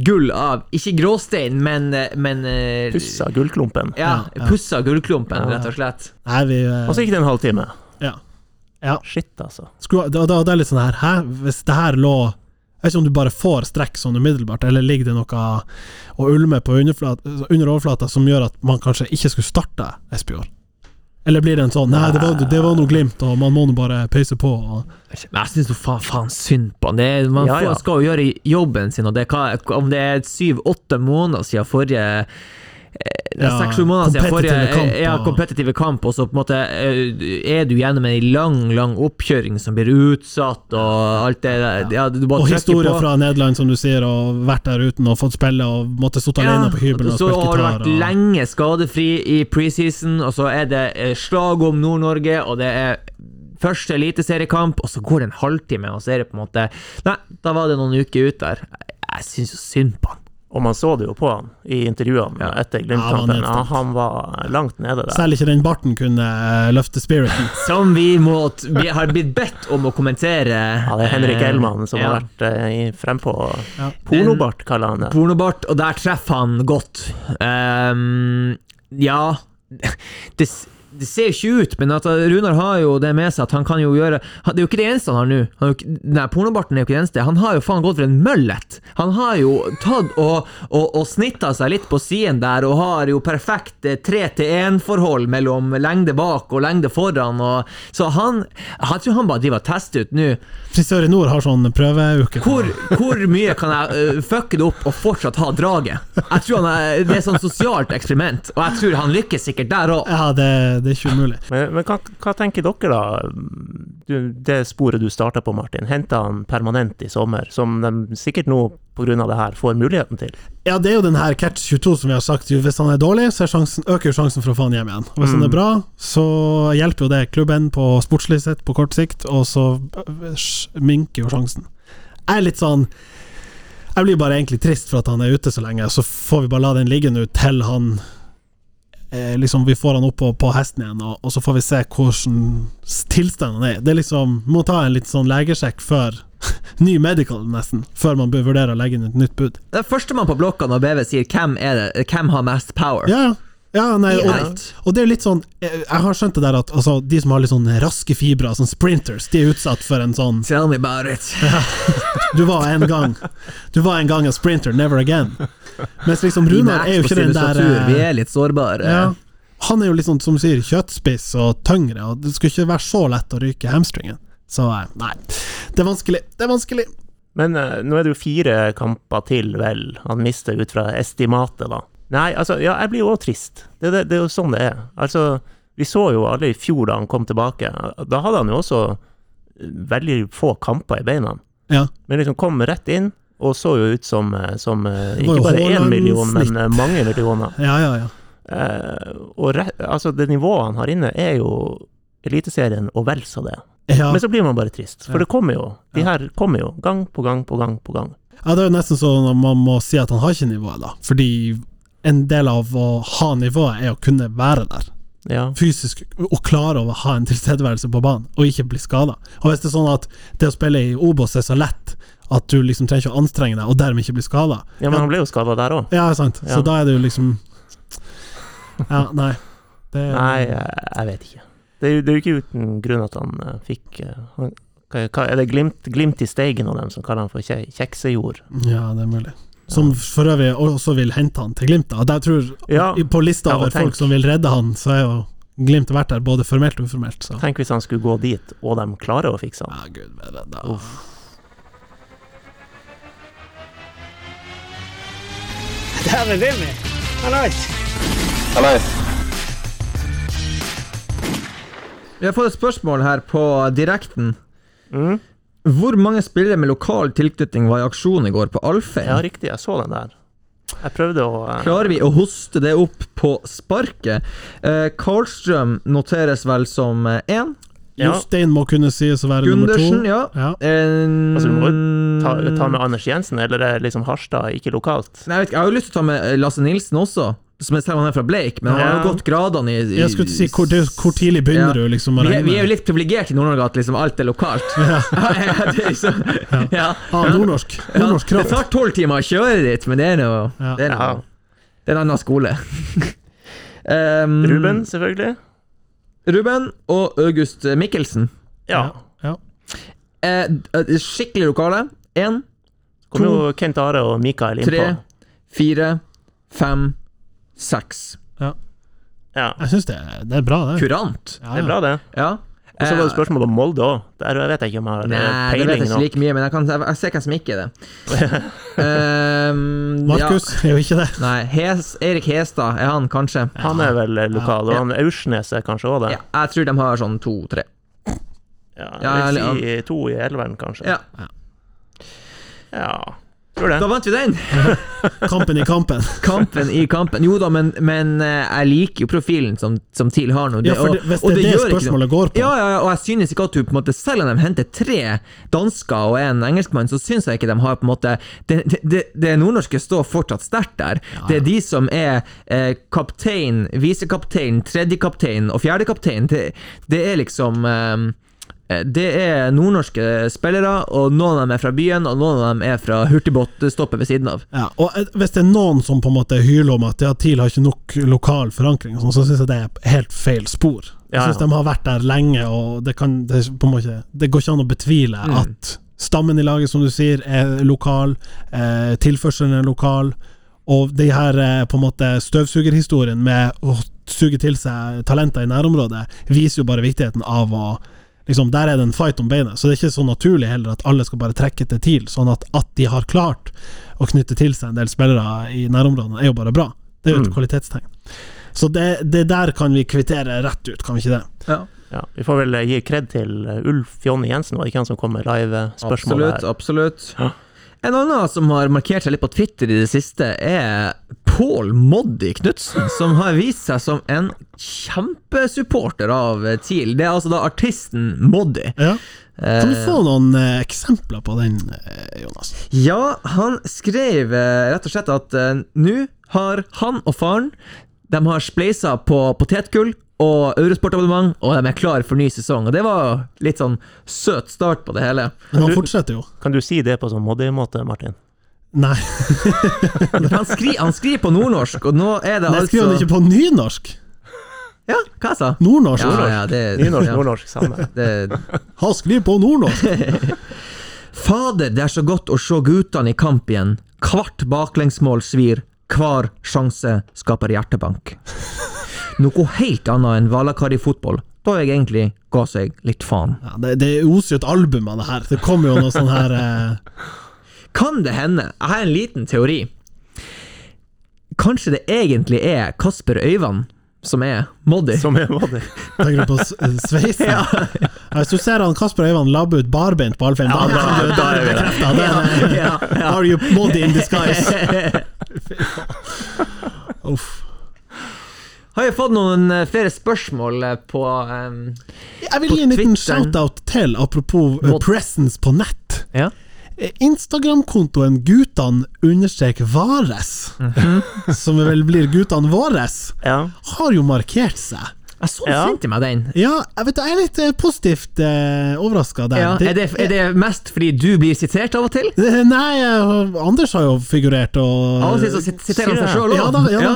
gull av Ikke gråstein, men, men eh, Pussa gullklumpen. Ja, Ja, ja. pussa gullklumpen, rett og slett. Nei, vi eh, Og så gikk det en halvtime. Ja. ja. Shit, altså. Skulle, det, det, det er litt sånn her Hæ, hvis det her lå Jeg vet ikke om du bare får strekk sånn umiddelbart, eller ligger det noe å ulme på under overflata som gjør at man kanskje ikke skulle starte Espejord? Eller blir det en sånn Nei, det var, det var noe glimt, og man må nå bare pøyse på. Og, Men jeg syns faen, faen synd på han. Man Ja, ja. skal jo gjøre jobben sin, og det om det er syv-åtte måneder siden forrige eh, Ja, Seks-sju måneder siden forrige kamp, ja, og- kompetitive kamp, og så på en måte eh, er du gjennom en lang, lang oppkjøring som blir utsatt, og alt det der. Ja, og historier fra Nederland, som du sier, og vært der uten og fått spille, og måtte stått alene på hybelen og så har du vært Og, lenge skadefri i preseason, og så er det eh, slag om Nord-Norge, og det er første eliteseriekamp, og så går det en halvtime, og så er det på en måte Nei, da var det noen uker ut der. Jeg syns jo synd på han. Og man så det jo på han i intervjuene Ja. etter Ja, han var Glimt-kampen. Ja, han var langt nede der. selv ikke den barten kunne eh, løfte spiriten. <laughs> Som vi, må, vi har blitt bedt om å kommentere. Ja, det er Henrik eh, Elman som ja. har vært eh, frempå. Ja. Pornobart, kaller han det. Pornobart, og der treffer han godt. Um, ja <laughs> det, det ser jo ikke ut, men at Runar har jo det med seg at han kan jo gjøre Det er jo ikke det eneste han har nå. Han jo Nei, pornobarten er jo ikke det eneste. Han har jo faen gått for en møllet. Han har jo tatt og, og, og snitta seg litt på siden der, og har jo perfekt tre-til-én-forhold mellom lengde bak og lengde foran. Og, så han Jeg tror han bare driver og tester ut nå. Frisør i nord har sånn prøveuke. Hvor, hvor mye kan jeg uh, fucke det opp og fortsatt ha draget? Jeg tror han er, Det er sånn sosialt eksperiment, og jeg tror han lykkes sikkert der òg. Ja, det, det er ikke umulig. Men, men hva, hva tenker dere, da? Du, det sporet du starta på, Martin. Henta han permanent i sommer, som de sikkert nå pga. det her får muligheten til? Ja, det er jo den her catch 22 som vi har sagt. Hvis han er dårlig, så er sjansen, øker sjansen for å få han hjem igjen. Og hvis han Mm. er bra, så hjelper jo det klubben på sportslig sett på kort sikt, og så øh, minker jo sjansen. Jeg er litt sånn Jeg blir bare egentlig trist for at han er ute så lenge, så får vi bare la den ligge nå til han eh, Liksom vi får han opp på, på hesten igjen, og, og så får vi se hvordan tilstanden er. Det er liksom Må ta en litt sånn legesjekk før <laughs> Ny medical, nesten, før man bør vurdere å legge inn et nytt bud. Det er førstemann på blokka når BV sier 'hvem er det, hvem har mest power'? Ja, ja nei, og, og det er litt sånn Jeg jeg har skjønt det der at altså, de som har litt sånn raske fibre, sånn sprinters, de er utsatt for en sånn Tell me about it. <laughs> Du var en gang Du var en gang en sprinter, never again. Mens liksom Runar er jo ikke den der Vi eh, er litt sårbare. ja, Han er jo litt sånn, som du sier, kjøttspiss og tyngre, og det skulle ikke være så lett å ryke hamstringen. Så eh, nei, det er vanskelig. Det er vanskelig. Men eh, nå er det jo fire kamper til, vel, han mister ut fra estimatet, da. Nei, altså, ja, jeg blir jo òg trist. Det, det, det er jo sånn det er. Altså, vi så jo alle i fjor da han kom tilbake. Da hadde han jo også veldig få kamper i beina. Ja. Men liksom kom rett inn, og så jo ut som, eh, som eh, ikke bare én million, men eh, mange millioner. Ja, ja, ja. Eh, og re altså, det nivået han har inne, er jo Eliteserien og vel så det. ja. Men så blir man bare trist, for Ja. det kommer jo. De her kommer jo, gang på gang på gang på gang. Ja, det er jo nesten sånn at man må si at han har ikke nivået, da. Fordi en del av å ha nivået er å kunne være der. Ja. Fysisk, og klare å ha en tilstedeværelse på banen, og ikke bli skada. Og hvis det er sånn at det å spille i Obos er så lett at du liksom trenger ikke å anstrenge deg, og dermed ikke bli skada ja, men han ble jo skada der òg. Ja, sant. Ja. Så da er det jo liksom Ja, nei. Det, Nei, jeg, vet ikke. Det er, jo, det er jo ikke uten grunn at han eh, fikk eh, han, hva, hva, Er det glimt, glimt i steigen av dem som kaller han for kje, kjeksejord? Ja, det er mulig. Som for øvrig også vil hente han til Glimt. da. Jeg tror Ja, På lista over folk som vil redde han, så er jo Glimt vært der både formelt og uformelt. Så. Tenk hvis han skulle gå dit, og de klarer å fikse han. Ja, gud bedre, da. Dæven Wilmy! Hallais! Vi har fått et spørsmål her på direkten. Mm. Hvor mange spillere med lokal tilknytning var i aksjon i går på Alfheim? Ja, riktig, jeg så den der. Jeg prøvde å uh... Klarer vi å hoste det opp på sparket? Uh, Karlstrøm noteres vel som eh, én. Ja. Jostein må kunne sies å være nummer to. Gundersen, ja. Ja. Eh, Altså, du må ta, ta med Anders Jensen, eller er liksom Harstad ikke lokalt? Nei, jeg, vet ikke, jeg har jo lyst til å ta med eh, Lasse Nilsen også, som jeg om han er fra Bleik, men han har jo gått gradene i, i Jeg skulle si, hvor, det, hvor tidlig begynner Ja. du liksom å vi, er, regne? vi er jo litt privilegerte i Nord-Norge at liksom alt er lokalt. Ja. <laughs> ja, det liksom, ja. Ah, nordnorsk. Ja, kraft. det tar tolv timer å kjøre dit, men det er noe Ja. Det er, Ja. noe, det er en annen skole. <laughs> um, Ruben, selvfølgelig. Ruben og August Mikkelsen. Ja. Ja. Eh, eh, skikkelig lokale. Én, Kommer jo Kent Are og Mikael innpå. tre, fire, fem, seks. Ja, Jeg syns det, det er bra, det. Kurant. Ja, det er bra, det. Ja. Og så var det Eh, spørsmål om Molde òg. Der vet jeg ikke om jeg har Nei, det vet jeg ikke like mye, men jeg, kan, jeg, jeg ser hvem som ikke er det. <laughs> um, Markus er jo ikke det. Nei, Hes, Erik Hestad, er han kanskje? Han er vel eh, lokal, og Ja. han Aursnes er kanskje òg det. Ja, jeg tror de har sånn to-tre. Ja, Ja, jeg vil si to i elveren, kanskje. Ja, Ja. Da vant vi den! <laughs> Kampen i kampen. Kampen i kampen. Jo da, men, men eh, jeg liker jo profilen som, som TIL har nå. Ja, for det, hvis det er det gjør ikke spørsmålet går på Ja, ja, ja, og jeg synes ikke at du på en måte Selv om de henter tre dansker og en engelskmann, så synes jeg ikke de har på en måte Det, det, det, det nordnorske står fortsatt sterkt der. Det er de som er eh, kaptein, visekaptein, tredjekaptein og fjerdekaptein. Det, det er liksom eh, det er nordnorske spillere, og noen av dem er fra byen, og noen av dem er fra hurtigbåtstoppet ved siden av. Ja, og eh, Hvis det er noen som på en måte hyler om at ja, TIL har ikke nok lokal forankring, sånn, så syns jeg det er helt feil spor. Jeg Ja, syns ja. de har vært der lenge, og det, kan, det, måte, det går ikke an å betvile Mm. at stammen i laget, som du sier, er lokal, eh, tilførselen er lokal, og de her eh, på en måte støvsugerhistorien med å suge til seg talenter i nærområdet, viser jo bare viktigheten av å liksom, Der er det en fight om beinet, så det er ikke så naturlig heller at alle skal bare trekke til TIL. Sånn at, at de har klart å knytte til seg en del spillere i nærområdene, er jo bare bra. Det er jo et Mm. kvalitetstegn. Så det, det der kan vi kvittere rett ut, kan vi ikke det? Ja, vi får vel gi kred til eh, Ulf Jonny Jensen, var det ikke han som kom med live-spørsmål Absolutt, absolutt. Ja. En annen som har markert seg litt på Twitter i det siste, er Pål Moddi Knutsen, som har vist seg som en kjempesupporter av TIL. Det er altså da artisten Moddi. Ja. Kan vi Eh, få noen eh, eksempler på den, eh, Jonas? Ja, han skrev eh, rett og slett at eh, nå har han og faren De har spleisa på potetgull og Eurosport-abonnement, og de er klar for ny sesong. Og Det var litt sånn søt start på det hele. Men han fortsetter jo. Kan du si det på sånn Moddi-måte, Martin? Nei, <laughs> han, skri, han skriver på nordnorsk, og nå er det det altså skriver han ikke på nynorsk. Ja, hva sa Nordnorsk. Ja, ja, det, Nynorsk, ja, nordnorsk, samme. <laughs> det, Han skriver på nordnorsk! <laughs> Fader, det er så godt å se guttene i kamp igjen. Kvart baklengsmål svir, hver sjanse skaper hjertebank. Noe helt annet enn Valakari-fotball, da jeg egentlig ga seg litt faen. Ja, det, det oser jo et album av det her. Det kommer jo noe sånn her eh, Kan det hende, jeg har en liten teori, kanskje det egentlig er Kasper Øyvand som er Moddi? Som er Moddi. Tenker du på eh, sveisen? ja. Hvis du ser han Kasper Øyvand labbe ut barbeint på Alfheim, da, Ja, da- da er vi der. Da er Ja, ja. Are you Moddi in disguise? <laughs> Uff. Har jeg fått noen eh, flere spørsmål eh, på um, Jeg vil gi en liten shout-out til, apropos Mot presence på nett. Ja. Instagram-kontoen gutan understrek vares, Mhm. <laughs> som vel blir gutan våres, Ja. har jo markert seg. Jeg så Ja. sendte meg den. Ja, jeg vet jeg er litt eh, positivt eh, overraska der. Ja, er, det, er det mest fordi du blir sitert av og til? Eh, Nei, eh, Anders har jo figurert og Av og til så siterer han seg sjøl òg. Ja da, ja da.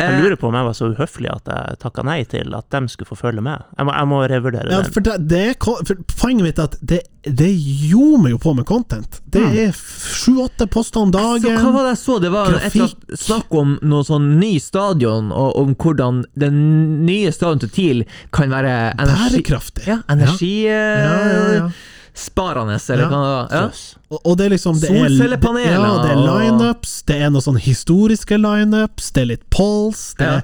Jeg lurer på om jeg var så uhøflig at jeg takka nei til at de skulle få følge med. Jeg må, jeg må revurdere Ja, den. for det, det for Poenget mitt er at det det ljomer jo på med content. Det er sju-åtte poster om dagen. Så hva var det jeg så? Det var et Grafikk. annet snakk om noe sånn ny stadion, og om hvordan den nye stadion til TIL kan være energi... Bærekraftig. Ja, energisparende, Ja, ja, ja. eller Ja. hva. Ja. Og, det er liksom det er, Solcellepaneler Ja, det er lineups, det er noen sånn historiske lineups, det er litt polls, det Ja. er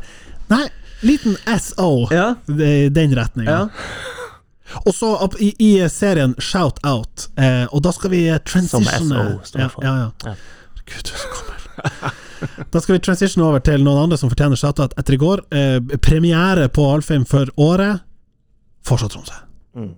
Nei, liten SO Ja. i den retninga. Ja. Og så i, i serien Shout Out, eh, og da skal vi transitione Som SO står for. ja, ja. Ja. Gud, så gammel. <laughs> Da skal vi transition over til noen andre som fortjener shout-out etter i går. Eh, premiere på Alfheim for året. Fortsatt Tromsø. Mm.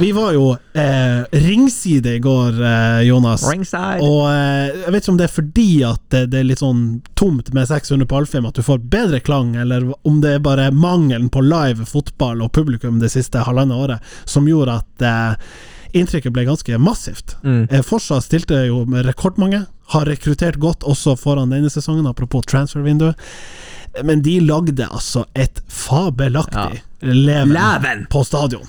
Vi var jo eh, ringside i går, eh, Jonas. Ringside. Og eh, jeg vet ikke om det er fordi at det, det er litt sånn tomt med 600 på Alfheim at du får bedre klang, eller om det er bare mangelen på live fotball og publikum det siste halvannet året som gjorde at eh, inntrykket ble ganske massivt. Mm. Eh, Forsa stilte jo med rekordmange, har rekruttert godt også foran denne sesongen, apropos transfervinduet. Men de lagde altså et fabelaktig leven, Leven. på stadion.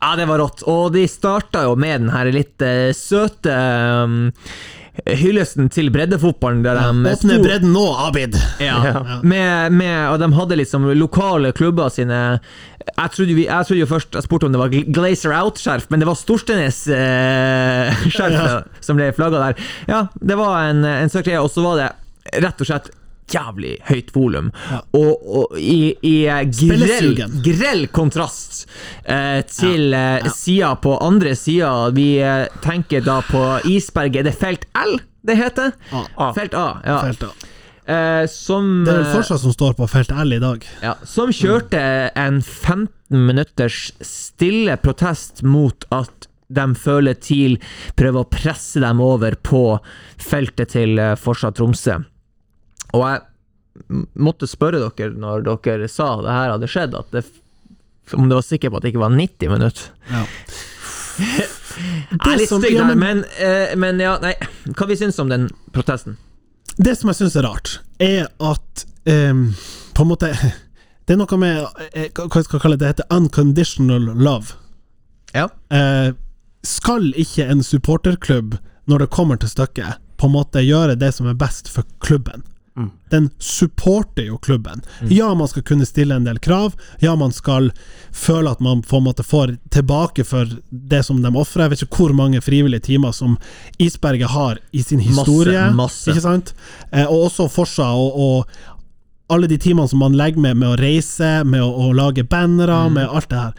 Ja, det var rått. Og de starta jo med den her litt uh, søte um, hyllesten til breddefotballen, der de Åpne bredden nå, Abid! Ja. Ja. Med, med, og de hadde liksom lokale klubber sine Jeg trodde, vi, jeg trodde jo først Jeg spurte om det var Glazer Out-skjerf, men det var Storstenes-skjerf <laughs> Ja. som ble flagga der. Ja, det var en, en søk greie, og så var det rett og slett jævlig høyt volum. Ja. Og, og i, i grell, grell kontrast eh, til eh, sida på andre sida. Vi eh, tenker da på isberget. Er det felt L det heter? A. Felt A, ja. Felt A. Eh, som Det er vel eh, fortsatt som står på felt L i dag. ja, Som kjørte en 15 minutters stille protest mot at de føler TIL prøver å presse dem over på feltet til fortsatt Forsa Tromsø. Og jeg måtte spørre dere når dere sa det her hadde skjedd, det, om dere var sikre på at det ikke var 90 minutter. Ja. Jeg er litt stygg der, men- men, eh, men ja, nei. Hva vi syns om den protesten? Det som jeg syns er rart, er at um, På en måte Det er noe med eh, Hva jeg skal kalle det? Det heter unconditional love. Ja. Uh, skal ikke en supporterklubb, når det kommer til stykket, på en måte gjøre det som er best for klubben? Mm. Den supporter jo klubben. Ja, man skal kunne stille en del krav. Ja, man skal føle at man på en måte får tilbake for det som de ofrer. Jeg vet ikke hvor mange frivillige timer som Isberget har i sin historie. masse. Sant? Eh, og også Forsa og, og alle de timene som man legger med med å reise, med å, å lage bannere, med alt det her.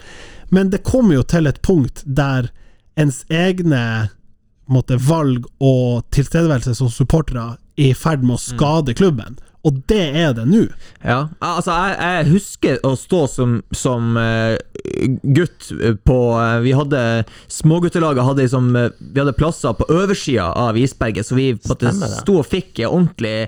Men det kommer jo til et punkt der ens egne måte, valg og tilstedeværelse som supportere er i ferd med å skade klubben. Og det er det nå. Ja, altså jeg, jeg husker å stå som, som uh, gutt på uh, Vi hadde Småguttelaget hadde liksom uh, Vi hadde plasser på oversida av isberget, så vi sto og fikk ordentlig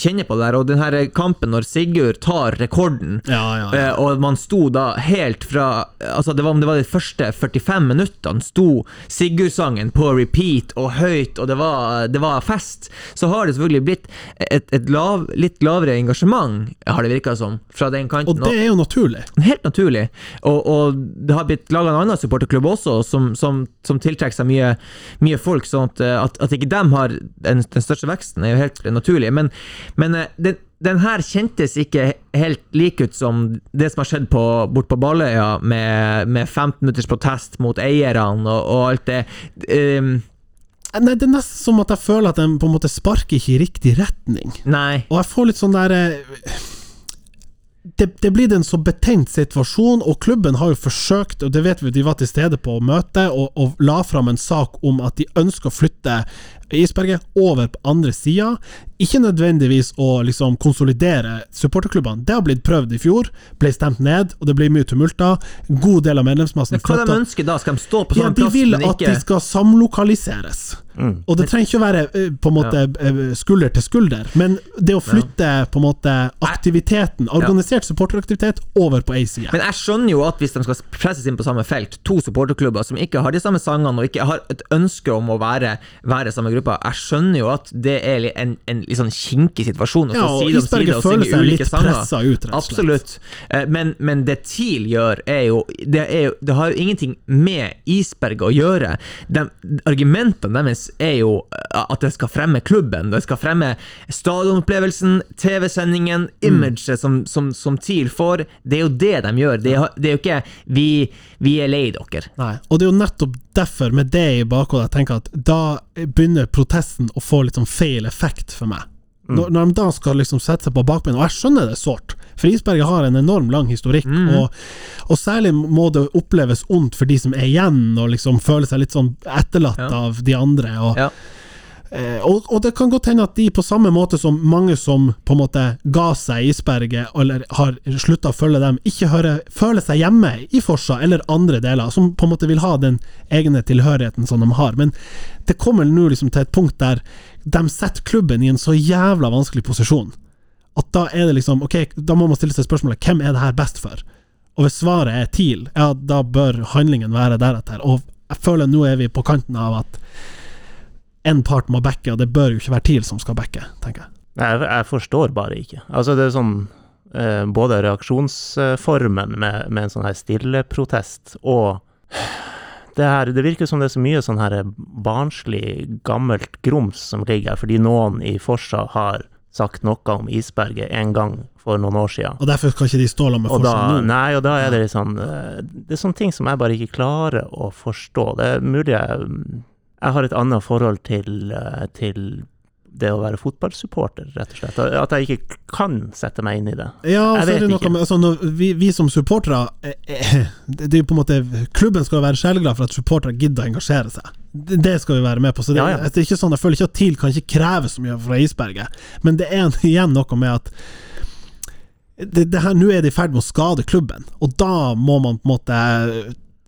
kjenne på det der. Og den her kampen når Sigurd tar rekorden Ja, ja, ja. Og man sto da helt fra Altså det var om det var de første 45 minuttene sto Sigurd-sangen på repeat og høyt, og det var, det var fest. Så har det selvfølgelig blitt et, et lav, litt lavere engasjement, har det virka som, fra den kanten. Og det er jo naturlig. Helt naturlig. Og, og det har blitt laga en annen supporterklubb også, som, som, som tiltrekker seg mye, mye folk. sånn at, at, at ikke dem har den, den største veksten, er jo helt naturlig. Men, men eh, den, den her kjentes ikke helt lik ut som det som har skjedd på, bort på Balløya, med, med 15 minutters protest mot eierne og, og alt det. Um, Nei, det er nesten som at jeg føler at den på en måte sparker ikke i riktig retning. nei. Og jeg får litt sånn der eh, det, det blir en så betent situasjon, og klubben har jo forsøkt, og det vet vi, de var til stede på møtet, og, og la fram en sak om at de ønsker å flytte Isberget over på andre sida. Ikke nødvendigvis å liksom konsolidere supporterklubbene. Det har blitt prøvd i fjor, ble stemt ned, og det blir mye tumulter. God del av medlemsmassen Men hva de ønsker da? Skal de stå på sånn Ja, samme de vil at ikke de skal samlokaliseres. Mm. Og det trenger ikke å være eh, på en måte ja. skulder til skulder, men det å flytte på en måte aktiviteten, organisert supporteraktivitet, over på ei side. Men jeg skjønner jo at hvis de skal presses inn på samme felt, to supporterklubber som ikke har de samme sangene og ikke har et ønske om å være, være samme gruppa. Jeg skjønner jo at det er en, en litt sånn kinkig situasjon å Ja, og Isberget og føler seg litt pressa ut, rett og slett. Absolutt. Eh, Men, men det TIL gjør, er jo det, er jo det har jo ingenting med Isberget å gjøre. De, argumentene deres er jo eh, at det skal fremme klubben. Det skal fremme stadionopplevelsen, TV-sendingen, imaget som, som, som TIL får. Det er jo det de gjør. Det er, det er jo ikke vi, 'vi er lei dere'. Nei. Og det er jo nettopp derfor, med det i bakhodet, jeg tenker at da begynner protesten å få litt sånn feil effekt for meg. Når, når de da skal liksom sette seg på bakbeina, og jeg skjønner det sårt, for Isberget har en enorm lang historikk, og, og særlig må det oppleves ondt for de som er igjen, og liksom føler seg litt sånn etterlatt Ja. av de andre. Og, Ja. Eh, og, og det kan godt hende at de, på samme måte som mange som på en måte ga seg Isberget, eller har slutta å følge dem, ikke hører, føler seg hjemme i Forsa eller andre deler, som på en måte vil ha den egne tilhørigheten som de har. Men det kommer nå liksom til et punkt der de setter klubben i en så jævla vanskelig posisjon, at da er det liksom Ok, da må man stille seg spørsmålet hvem er det her best for? Og hvis svaret er TIL, ja, da bør handlingen være deretter. Og jeg føler nå er vi på kanten av at en part må backe, og det bør jo ikke være TIL som skal backe, tenker jeg. Jeg, jeg forstår bare ikke. Altså, det er sånn eh, Både reaksjonsformen med, med en sånn her stilleprotest og det her Det virker som det er så mye sånn her barnslig, gammelt grums som ligger her, fordi noen i Forsa har sagt noe om isberget en gang for noen år siden. Og derfor skal ikke de stå sammen med Forsa nå. nei, og da er det litt sånn eh, Det er sånne ting som jeg bare ikke klarer å forstå. Det er mulig jeg, jeg har et annet forhold til, eh, til det å være fotballsupporter, rett og slett. At jeg ikke kan sette meg inn i det. Ja, og så er vet det noe med altså, vi, vi som supportere eh, eh, det, er jo på en måte Klubben skal være sjeleglad for at supportere gidder å engasjere seg. Det, det skal vi være med på. Så det, Ja, ja. det er ikke sånn, Jeg føler ikke at TIL kan ikke kreve så mye fra Isberget, men det er <laughs> igjen noe med at det, det her, Nå er det i ferd med å skade klubben, og da må man på en måte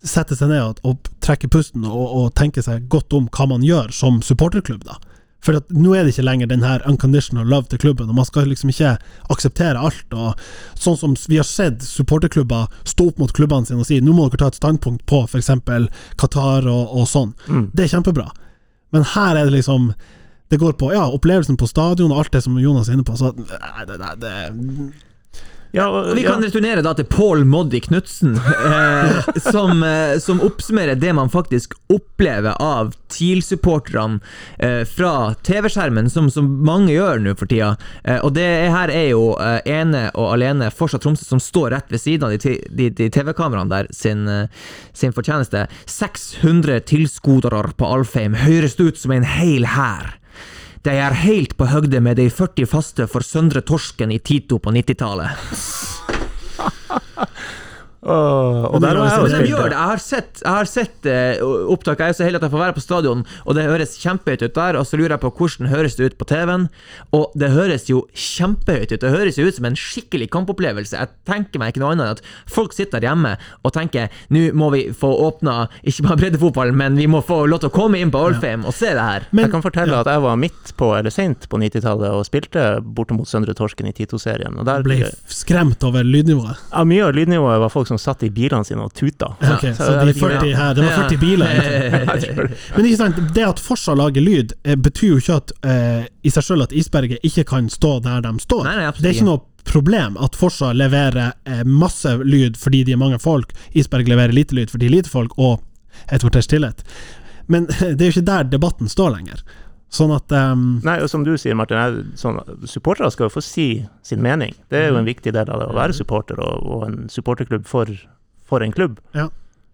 sette seg ned og, trekke pusten og, og tenke seg godt om hva man gjør som supporterklubb. da for at nå er det ikke lenger den her unconditional love til klubben, og man skal liksom ikke akseptere alt. og Sånn som vi har sett supporterklubber stå opp mot klubbene sine og si nå må dere ta et standpunkt på f.eks. Qatar og, og sånn. Mm. Det er kjempebra. Men her er det liksom Det går på ja, opplevelsen på stadion og alt det som Jonas er inne på. Så nei, det, det, det, Ja, og, Vi kan ja. returnere da til Paul Moddi Knutsen, <laughs> eh, som, eh, som oppsummerer det man faktisk opplever av TIL-supporterne eh, fra TV-skjermen, som, som mange gjør nå for tida. Eh, og det her er jo eh, ene og alene fortsatt Tromsø som står rett ved siden av de, de, de TV-kameraene der sin, eh, sin fortjeneste. 600 tilskuere på Alfheim høres ut som en hel hær. De er helt på høgde med de 40 faste for Søndre Torsken i Tito på 90-tallet. Åh, og der det var jeg også. og Men de gjør det. Jeg har sett, jeg har sett eh, opptak. Jeg er så heldig at jeg får være på stadion, og det høres kjempehøyt ut der. Og så lurer jeg på hvordan høres det ut på TV-en. Og det høres jo kjempehøyt ut. Det høres jo ut som en skikkelig kampopplevelse. Jeg tenker meg ikke noe annet enn at folk sitter der hjemme og tenker nå må vi få åpna ikke bare breddefotballen, men vi må få lov til å komme inn på Alfheim og se det her. men jeg kan fortelle at jeg var midt på, eller sent på 90-tallet, og spilte bortimot Søndre Torsken i Tito-serien. Og der ble skremt over lydnivået. ja, Mye av lydnivået var folk som satt i bilene sine og tuta. <laughs> Okay, så så de 40 her, det var 40 biler. <laughs> Men ikke sant, det at Forsa lager lyd, eh, betyr jo ikke at eh, i seg selv at Isberget ikke kan stå der de står. Nei, nei, det er ikke noe problem at Forsa leverer eh, masse lyd fordi de er mange folk, Isberg leverer lite lyd fordi de er lite folk, og et kvarters tillit. Men <laughs> det er jo ikke der debatten står lenger. Sånn at um, Nei, og som du sier, Martin, jeg, sånn, supportere skal jo få si sin mening. Det er jo en viktig del av det å være supporter, og, og en supporterklubb for, for en klubb. Ja.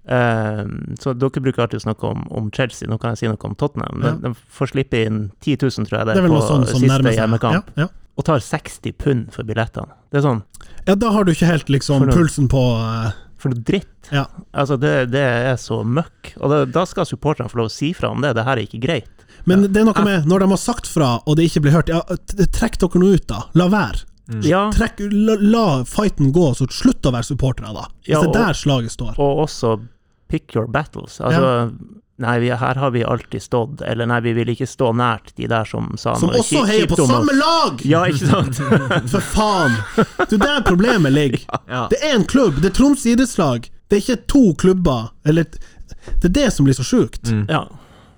Eh, så dere bruker alltid å snakke om, om Chelsea, nå kan jeg si noe om Tottenham. Ja. De, de får slippe inn 10 000, tror jeg det det er, er på sånn siste hjemmekamp, Ja, og tar 60 pund for billettene. Det er sånn, ja, da har du ikke helt liksom For noe- pulsen på uh, for noe dritt. Ja. Altså, det, det er så møkk. Og det, da skal supporterne få lov å si fra om det. Det her er ikke greit. Men det er noe med, når de har sagt fra, og det ikke blir hørt, ja, trekk dere nå ut, da. La være. Ja, Trekk, la, la fighten gå, så slutt å være supportere, da. Hvis Ja, det er der slaget står. og også pick your battles. Altså, nei, vi, her har vi alltid stått, eller nei, vi vil ikke stå nært de der som sa Som noe også heier på samme lag! Ja, ikke sant? <laughs> For faen! Det er der problemet ligger. <laughs> Ja. Det er en klubb, det er Troms idrettslag. Det er ikke to klubber. Eller Det er det som blir så sjukt. ja.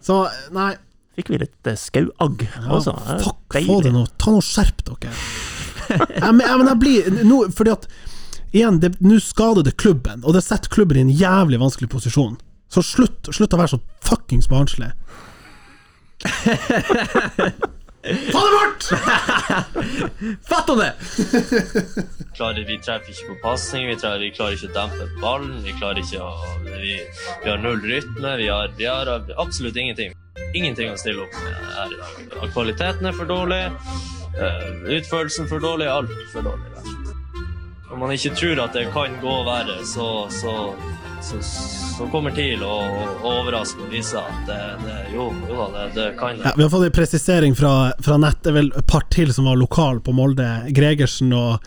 Så nei, fikk vi litt eh, skauagg også. Ja, fuck, få det nå. Ta nå skjerp dere. <laughs> ja, men, ja, men jeg blir nå, Fordi at Igjen, nå skader det klubben, og det setter klubben i en jævlig vanskelig posisjon. Så slutt, slutt å være så fuckings barnslig. <laughs> Få det bort! <laughs> Fatt om det! klarer, vi treffer ikke på pasning, vi, treffer- vi klarer ikke å dempe ballen. Vi klarer ikke å Vi, vi har null rytme. Vi har, vi har absolutt ingenting. Ingenting å stille opp med her i dag. Kvaliteten er for dårlig. eh, Utførelsen for dårlig. Alt for dårlig. Om. Man ikke tror at det kan gå verre, så, så, så, så kommer TIL å å overraske og vise at det, det, jo, jo da, det, det kan det. Ja, vi har fått en presisering fra, fra nett. Det er vel et par til som var lokal på Molde. Gregersen og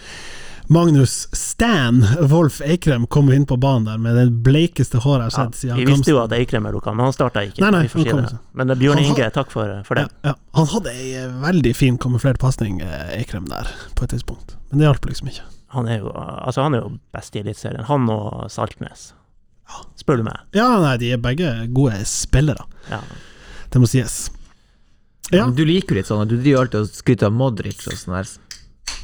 Magnus Stan Wolf Eikrem kom inn på banen der med det bleikeste håret jeg har Ja, sett siden vi visste jo at Eikrem er lokal, men han starta ikke. Nei, nei, han si det. Men er Bjørn Inge, takk for, for det. Ja, ja. Han hadde ei eh, veldig fin kamuflert pasning, eh, Eikrem, der, på et tidspunkt. Men det hjalp liksom ikke. Han er jo, altså, han er jo best i Eliteserien. Han og Saltnes. Spør du meg. Ja, nei, de er begge gode spillere. Ja. Det må sies. Ja, Men Du liker jo litt sånn du driver alltid og skryter av Modric og sånn der.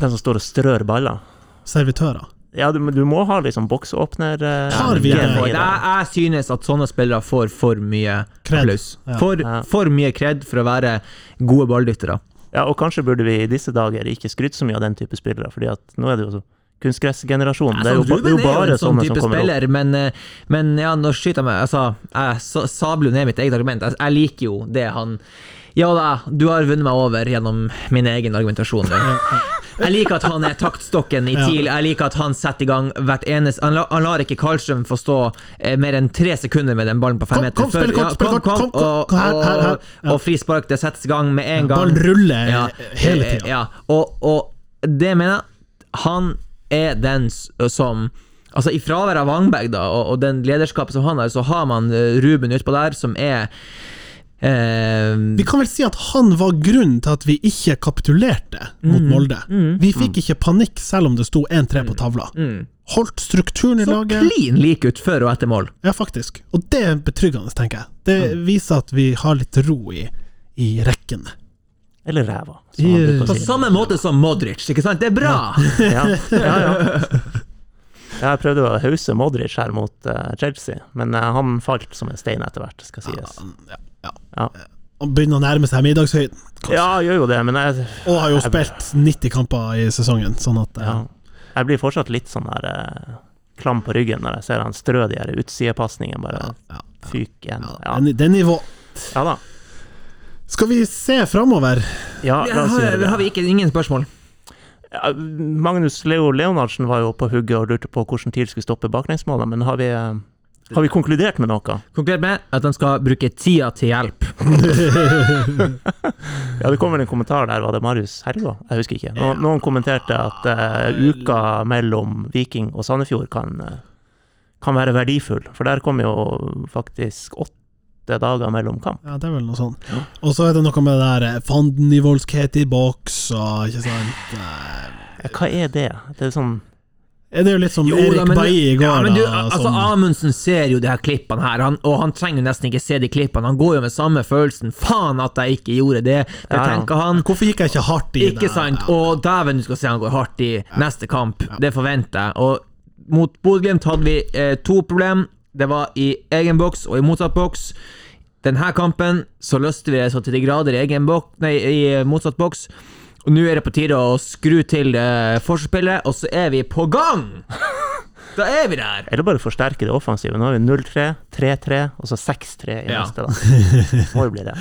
Den som står og strør baller. servitører. Ja, du, du må ha liksom boksåpner eh, Har vi det? Jeg, jeg synes at sånne spillere får for mye Kred. applaus. Ja. For, Ja. for mye kred for å være gode balldyttere. Ja, og kanskje burde vi i disse dager ikke skryte så mye av den type spillere, fordi at nå er det jo så kunstgressgenerasjonen. Det er jo, Ruben det er jo bare en sånn type som kommer opp. men, eh, men ja, nå skyter jeg meg Altså, jeg sabler jo ned mitt eget argument. Jeg, jeg liker jo det han Ja da, du har vunnet meg over gjennom min egen argumentasjon. <laughs> Jeg liker at han er taktstokken i Ja. TIL. Jeg liker at han setter i gang hvert eneste Han, la, han lar ikke Karlstrøm få stå eh, mer enn tre sekunder med den ballen på fem Kom, meter. kom, spill kort, ja, spill kort, kom, kom, kom, Ja. og frispark, det settes i gang med en gang. Ballen ruller Ja, hele tida. Ja, og, og det mener jeg Han er den som Altså I fravær av Wangberg da og, og den lederskapet som han har, så har man Ruben utpå der, som er eh, Vi kan vel si at han var grunnen til at vi ikke kapitulerte mot Molde. Vi fikk ikke panikk selv om det sto 1-3 på tavla. Holdt strukturen i så laget. klin lik ut før og etter mål. Ja, faktisk. Og det er betryggende, tenker jeg. Det viser at vi har litt ro i, i rekkene. Eller ræva. På samme måte som Modric, ikke sant? Det er bra! Ja, ja, ja. <laughs> Jeg prøvde å hause Modric her mot uh, Chelsea, men uh, han falt som en stein etter hvert, skal sies. Ja, ja. Ja. Han begynner å nærme seg middagshøyden. Ja, gjør jo det, men jeg, Og har jo Jeg- spilt 90 kamper i sesongen, sånn at uh, ja, jeg blir fortsatt litt sånn der klam på ryggen når jeg ser han strø de utsidepasningene bare ja, fyker igjen. ja, det er nivå. ja da. Skal vi se framover? Ja, la oss har, gjøre det. har vi ikke ingen spørsmål? Ja, Magnus Leo Leonardsen var jo på hugget og lurte på hvordan TIL skulle stoppe baklengsmålet, men har vi, eh, har vi konkludert med noe? Konkludert med at han skal bruke tida til hjelp. <laughs> Ja, det kom vel en kommentar der, var det Marius Hergå? Jeg husker ikke. Noen, noen kommenterte at uh, uka mellom Viking og Sandefjord kan, eh, kan være verdifull, for der kom jo faktisk åtte dager mellom kamp. Ja, det er vel noe sånt. Og så er det noe med det der eh, fandenivoldskhet i boks og ikke sant eh, Ja, hva er det? Det er sånn Er det jo litt som Jo Erik da, men i går, ja, men du, da? altså, som- Amundsen ser jo de her klippene her, han, og han trenger jo nesten ikke se de klippene. Han går jo med samme følelsen. Faen at jeg ikke gjorde det! Det Ja, ja. tenker han. Hvorfor gikk jeg ikke hardt i Ikke det? sant? Og dæven, du skal se han går hardt i neste kamp. Det forventer jeg. Og mot Bodø-Glimt hadde vi eh, to problem. Det var i egen boks og i motsatt boks. Denne kampen så løste vi det så til de grader i egen boks, nei, i eh, motsatt boks. Og nå er det på tide å skru til eh, forspillet, og så er vi på gang! <laughs> Da er vi der! Eller bare forsterke det offensive. Nå har vi 0-3, 3-3, og så 6-3 i Ja. neste, da. <laughs> Må jo bli det.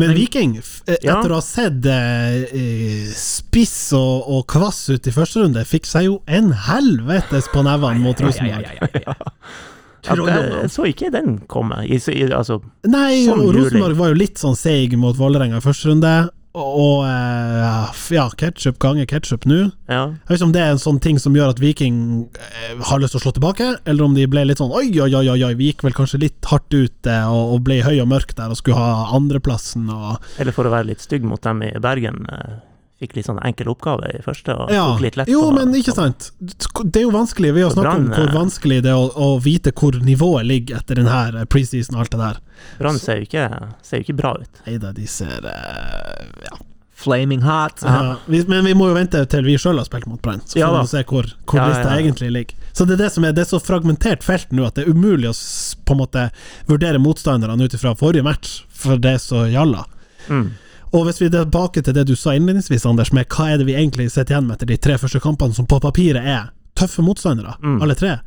Men Viking, eh, Ja. etter å ha sett eh, spiss og, og kvass ut i første runde, fikk seg jo en helvetes på nevene mot Rosenborg. Ja, <laughs> jeg, jeg så ikke den komme. I, i, altså, Nei, Sånn og. Rosenborg var jo litt sånn seig mot Vålerenga i første runde. Og, eh, ja, ketsjup ganger ketsjup nå. ja. Jeg vet ikke om det er en sånn ting som gjør at Viking eh, har lyst til å slå tilbake, eller om de ble litt sånn oi, oi, oi, oi, oi vi gikk vel kanskje litt hardt ut eh, og, og ble høy og mørk der og skulle ha andreplassen og Eller for å være litt stygg mot dem i Bergen. eh, fikk litt sånn enkel oppgave i første, og Ja, tok litt lett jo, men ikke sant. Det er jo vanskelig. Vi har snakket om hvor eh, vanskelig det er å, å vite hvor nivået ligger etter den her eh, preseason og alt det der. Brann ser ser jo ikke bra ut. Nei da, de ser uh, ja. Flaming hot. Ja, men vi må jo vente til vi sjøl har spilt mot Brann, så får Ja vi se hvor, hvor Ja, lista egentlig ligger. Så det er det som er Det er så fragmentert felt nå at det er umulig å på en måte vurdere motstanderne ut ifra forrige match, for det er så jalla. Mm. Og hvis vi er tilbake til det du sa innledningsvis, Anders, med hva er det vi egentlig sitter igjen med etter de tre første kampene, som på papiret er tøffe motstandere, Mm. alle tre.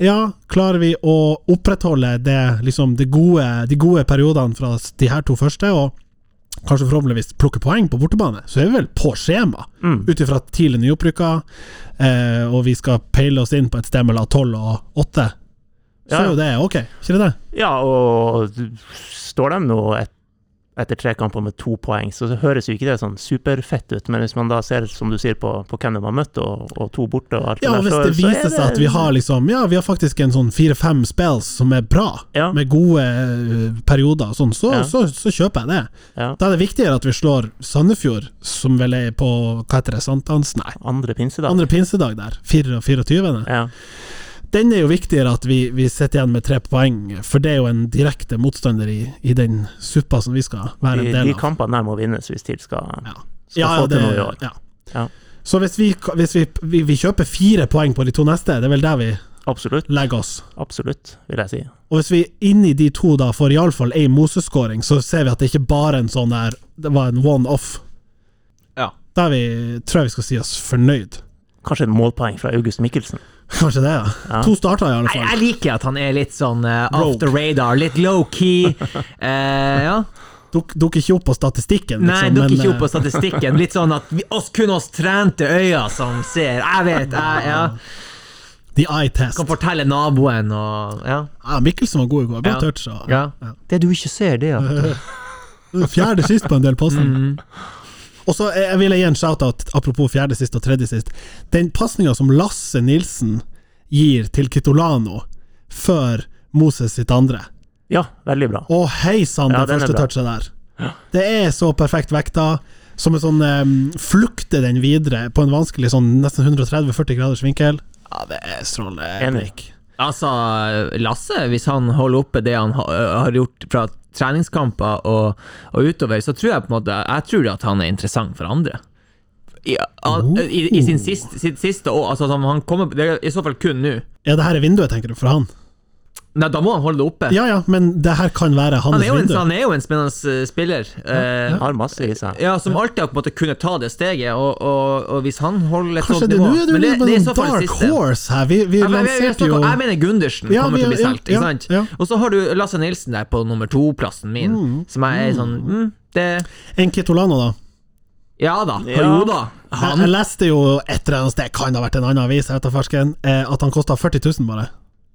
Ja, klarer vi å opprettholde det, liksom, det gode, de gode periodene fra de her to første, og kanskje forhåpentligvis plukke poeng på bortebane, så er vi vel på skjema, Mm. ut ifra tidlig nyopprykka, eh, og vi skal peile oss inn på et sted mellom tolv og åtte. Så Ja, er jo det ok, ikke det? Ja, og står de nå et, etter tre kamper med to poeng, så høres jo ikke det sånn superfett ut. Men hvis man da ser, som du sier, på, på hvem de har møtt, og, og to borte og alt Ja, og det hvis der, det så- så er viser seg at vi har liksom Ja, vi har faktisk en sånn fire-fem spells som er bra, Ja. med gode eh, perioder sånn, så, Ja. så, så kjøper jeg det. ja, Da er det viktigere at vi slår Sandefjord, som vel er på Hva heter det, Sankthans? Nei, andre pinsedag. andre pinsedag der. 24. Ja, Den er jo viktigere at vi, vi sitter igjen med tre poeng, for det er jo en direkte motstander i, i den suppa som vi skal være en del av. de de kampene der må vinnes hvis TIL skal, Ja. skal Ja, få det, til noe i år. ja. Ja. Så hvis, vi, hvis vi, vi, vi kjøper fire poeng på de to neste, det er vel der vi Absolutt. legger oss. Absolutt, vil jeg si. Og hvis vi inni de to da får iallfall ei Moses-skåring, så ser vi at det ikke bare er en sånn der Det var en one-off. Ja. Da er vi, tror jeg vi skal si oss fornøyd. Kanskje et målpoeng fra August Mikkelsen. Kanskje det, ja. Ja. To starter i alle fall. jeg liker at han er litt sånn uh, off the radar, litt low-key. Uh, <laughs> ja. Duk, dukker ikke opp på statistikken, Nei, liksom, dukker ikke opp på eh, statistikken. Litt sånn at vi, oss, kun oss trente øyne som ser. Jeg vet, jeg ja. The eye test. kan fortelle naboen og Ja. Ja, Mikkelsen var god i går. Bra Ja. touch. Og, ja. Det du ikke ser, det ja. <laughs> Fjerde sist på en del poster. mm. Og så eh, jeg vil jeg gi en shout-out, apropos fjerde sist og tredje sist. Den pasninga som Lasse Nilsen gir til Kitolano før Moses sitt andre. Ja, veldig bra. Å, hei sann, Ja, det første touchet der. Det er så perfekt vekta. Som en sånn um, Flukter den videre på en vanskelig sånn nesten 130-40 graders vinkel. Ja, det er strålende. Enig. Altså, Lasse, hvis han holder oppe det han har gjort fra treningskamper og, og utover, så tror jeg på en måte Jeg tror at han er interessant for andre. I, an- i, i sin siste, sitt siste år altså, han kommer, Det er i så fall kun nå. Ja, det her er vinduet, tenker du, for han? Nei, Da må han holde det oppe. Ja ja, men det her kan være han, hans er jo en, vindu. han er jo en spennende eh, spiller. Eh, Har masse i seg. ja, Som alltid har på en måte kunnet ta det steget, og, og, og hvis han holder et Kanskje sånt det, nivå nå er du litt det en dark siste. horse her. Vi, vi Ja, men jeg, jeg, lanserte jo jeg mener Gundersen Ja, kommer vi- til å bli ja, solgt, ikke sant? ja. Og så har du Lasse Nilsen der på nummer to-plassen min, som jeg er sånn mm, det, En Kitolano, da. Ja da, Ja. jo da. Jeg, Han jeg leste jo et eller annet sted, kan det ha vært en annen avis, jeg vet da farsken, eh, at han kosta 40 000 bare.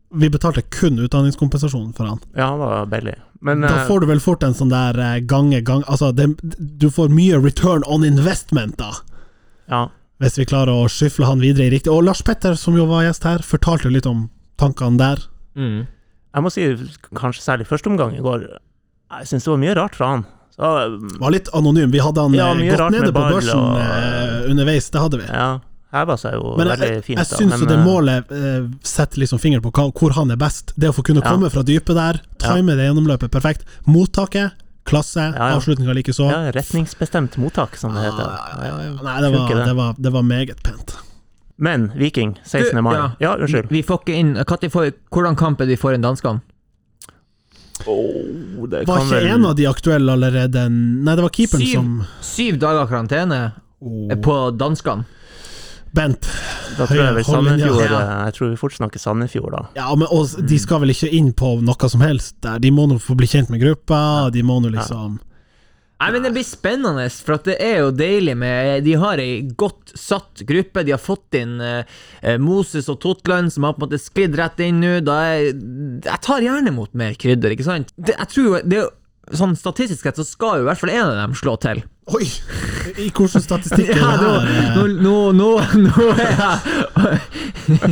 Vi betalte kun utdanningskompensasjon for han. Ja, han var billig. Men Da eh, får du vel fort en sånn der eh, gange gang Altså, det, du får mye return on investment, da. ja, Hvis vi klarer å skyfle han videre i riktig Og Lars Petter, som jo var gjest her, fortalte jo litt om tankene der. mm. jeg må si kanskje særlig første omgang i går. Jeg syns det var mye rart fra han. Så, Var litt anonym. Vi hadde han Ja, eh, gått nede på børsen og- underveis, det hadde vi. ja, heva seg jo Men veldig jeg, fint. jeg da, syns men, jo det eh, målet eh, setter liksom fingeren på hva, hvor han er best. Det å få kunne Ja. komme fra dypet der, time det gjennomløpet perfekt. Mottaket, klasse, Ja, ja. avslutninga likeså. Ja, retningsbestemt mottak, som det heter. Nei, det var, det. det, var, det var meget pent. Men Viking, 16. Mai. ja. Ja, unnskyld. Vi får ikke inn får, Hvordan kamp er det vi får inn danskene? Oh, det Var kan ikke vel- en av de aktuelle allerede Nei, det var keeperen Syv. som Syv dager karantene oh. på danskene. Bent. Da tror jeg vel Sandefjord Ja. eh, Jeg tror vi fort snakker Sandefjord, da. Ja, men og de skal vel ikke inn på noe som helst der. De må nå få bli kjent med gruppa, de må nå liksom Nei, men Det blir spennende, for at det er jo deilig med De har ei godt satt gruppe. De har fått inn eh, eh, Moses og Totland, som har på en måte sklidd rett inn nå. Da er, jeg tar gjerne mot mer krydder, ikke sant? Det, jeg tror jo det er jo Sånn Statistisk sett så skal jo i hvert fall en av dem slå til. Oi! I hvilken statistikk er Ja, det her? nå, nå, nå, nå er jeg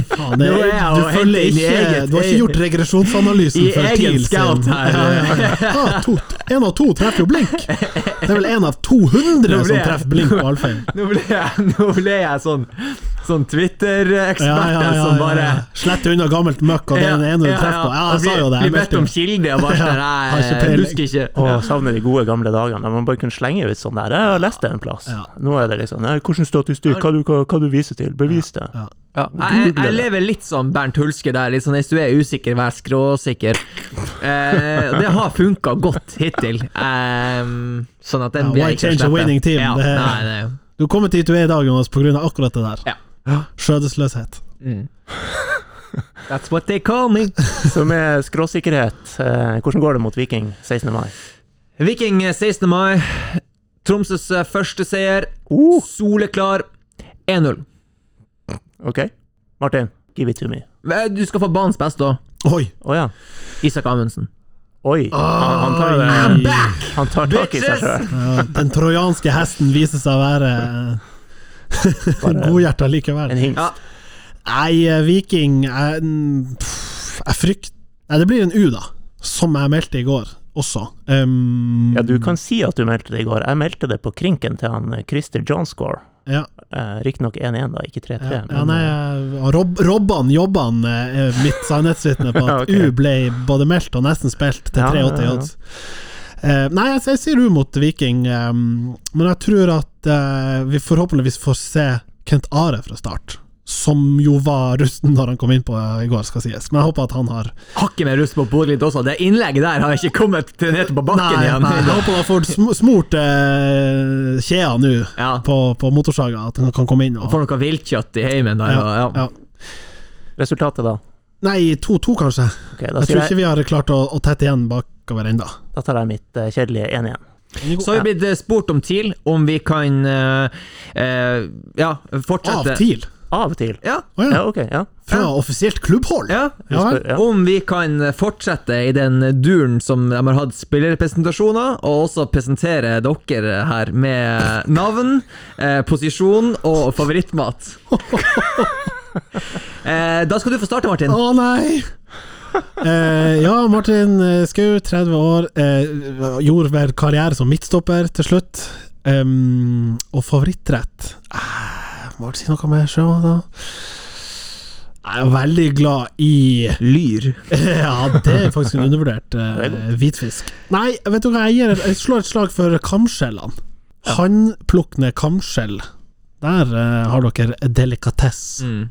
Faen, det, er jeg du følger i ikke eget- Du har ikke gjort regresjonsanalysen I for egen TIL sin- scout her. Ja, ja, ja. <laughs> Ah, to, en av to treffer jo blink. Det er vel en av 200 Nå ble som treffer blink på Alfheim. Nå ble jeg, nå ble jeg sånn, sånn Twitter-ekspert som bare Sletter unna gammelt møkk, og det er den ene du treffer på. Ja, jeg sa jo det. Blir bedt om kilde og bare <laughs> sånn Nei, jeg husker ikke. Å, savner de gode gamle dagene man bare kunne slenge ut sånn der. Jeg har lest det en plass. Ja. Nå er det liksom Nei, hvordan statistikk? Hva du, hva, hva du viser til? Bevis det. Ja. Ja, jeg, jeg, jeg lever litt som Bernt Hulske der. Litt sånn, Hvis du er usikker, vær skråsikker. Eh, det har funka godt hittil. Eh, sånn at den Ja, blir why ikke team? Ja, Det- nei, det, Du kommer til dit du er i dag, Jonas, på grunn av akkurat det der. Ja. Skjødesløshet. mm. That's what they call me. <laughs> Så med skråsikkerhet, eh, hvordan går det mot Viking 16. mai? Viking eh, 16. mai. Tromsøs eh, første seier. Uh. Soleklar. 1-0. OK? Martin, give it to me. Eh, Du skal få banens beste òg. Oi! Oh, ja. Isak Amundsen. Oi. Han, han tar, I'm back! Han tar tak i seg sjøl. Ja, den trojanske hesten viser seg å være godhjerta likevel. En hingst. Ja. Nei, eh, Viking Jeg, mm, jeg frykter Nei, det blir en U, da. Som jeg meldte i går også. Um, Ja, du kan si at du meldte det i går. Jeg meldte det på krinken til han eh, Christer Johnscore. Ja, Eh, Riktignok 1-1, da, ikke 3-3. ja, ja, nei, eh, Rob, Robban Jobban er mitt sannhetsvitne på <laughs> at okay. U ble både meldt og nesten spilt til Ja, 3,80 ja, ja. odds. Eh, nei, jeg, jeg sier U mot Viking, um, men jeg tror at vi forhåpentligvis får se Kent Are fra start. Som jo var rusten når han kom inn på i går, skal sies. Men jeg håper at han har Hakket med rust på Bodø-Glimt også. Det innlegget der har ikke kommet til ned på bakken Nei, igjen. nei, jeg håper han får sm smurt eh, kjea nå Ja. på, på motorsaga, at han kan komme inn og Og får noe viltkjøtt i heimen der. og- ja, Ja. ja. Resultatet, da? Nei, 2-2 kanskje. Okay, da, Jeg tror ikke jeg, vi har klart å, å tette igjen bakover ennå. da tar jeg mitt uh, kjedelige 1-1. Så har vi blitt eh, spurt om TIL, om vi kan uh, uh, ja, Av fortsette TIL? Av og til. Ja, Oh, ja. Ja, ok. ja. Fra offisielt klubbhold? ja. Ja Om vi kan fortsette i den duren som de har hatt spillerpresentasjoner, og også presentere dere her med navn, eh, posisjon og favorittmat. <laughs> eh, da skal du få starte, Martin. Å nei! Eh, ja, Martin Skau, 30 år, eh, gjorde vel karriere som midtstopper til slutt. Um, og favorittrett eh, Må si noe mer sjømat, da? Jeg er veldig glad i Lyr. <laughs> Ja, det er faktisk en <laughs> undervurdert er eh, hvitfisk. Nei, vet du hva, jeg, jeg slår et slag for kamskjellene. Håndplukkende kamskjell. Der uh, har dere delikatesse. Mm.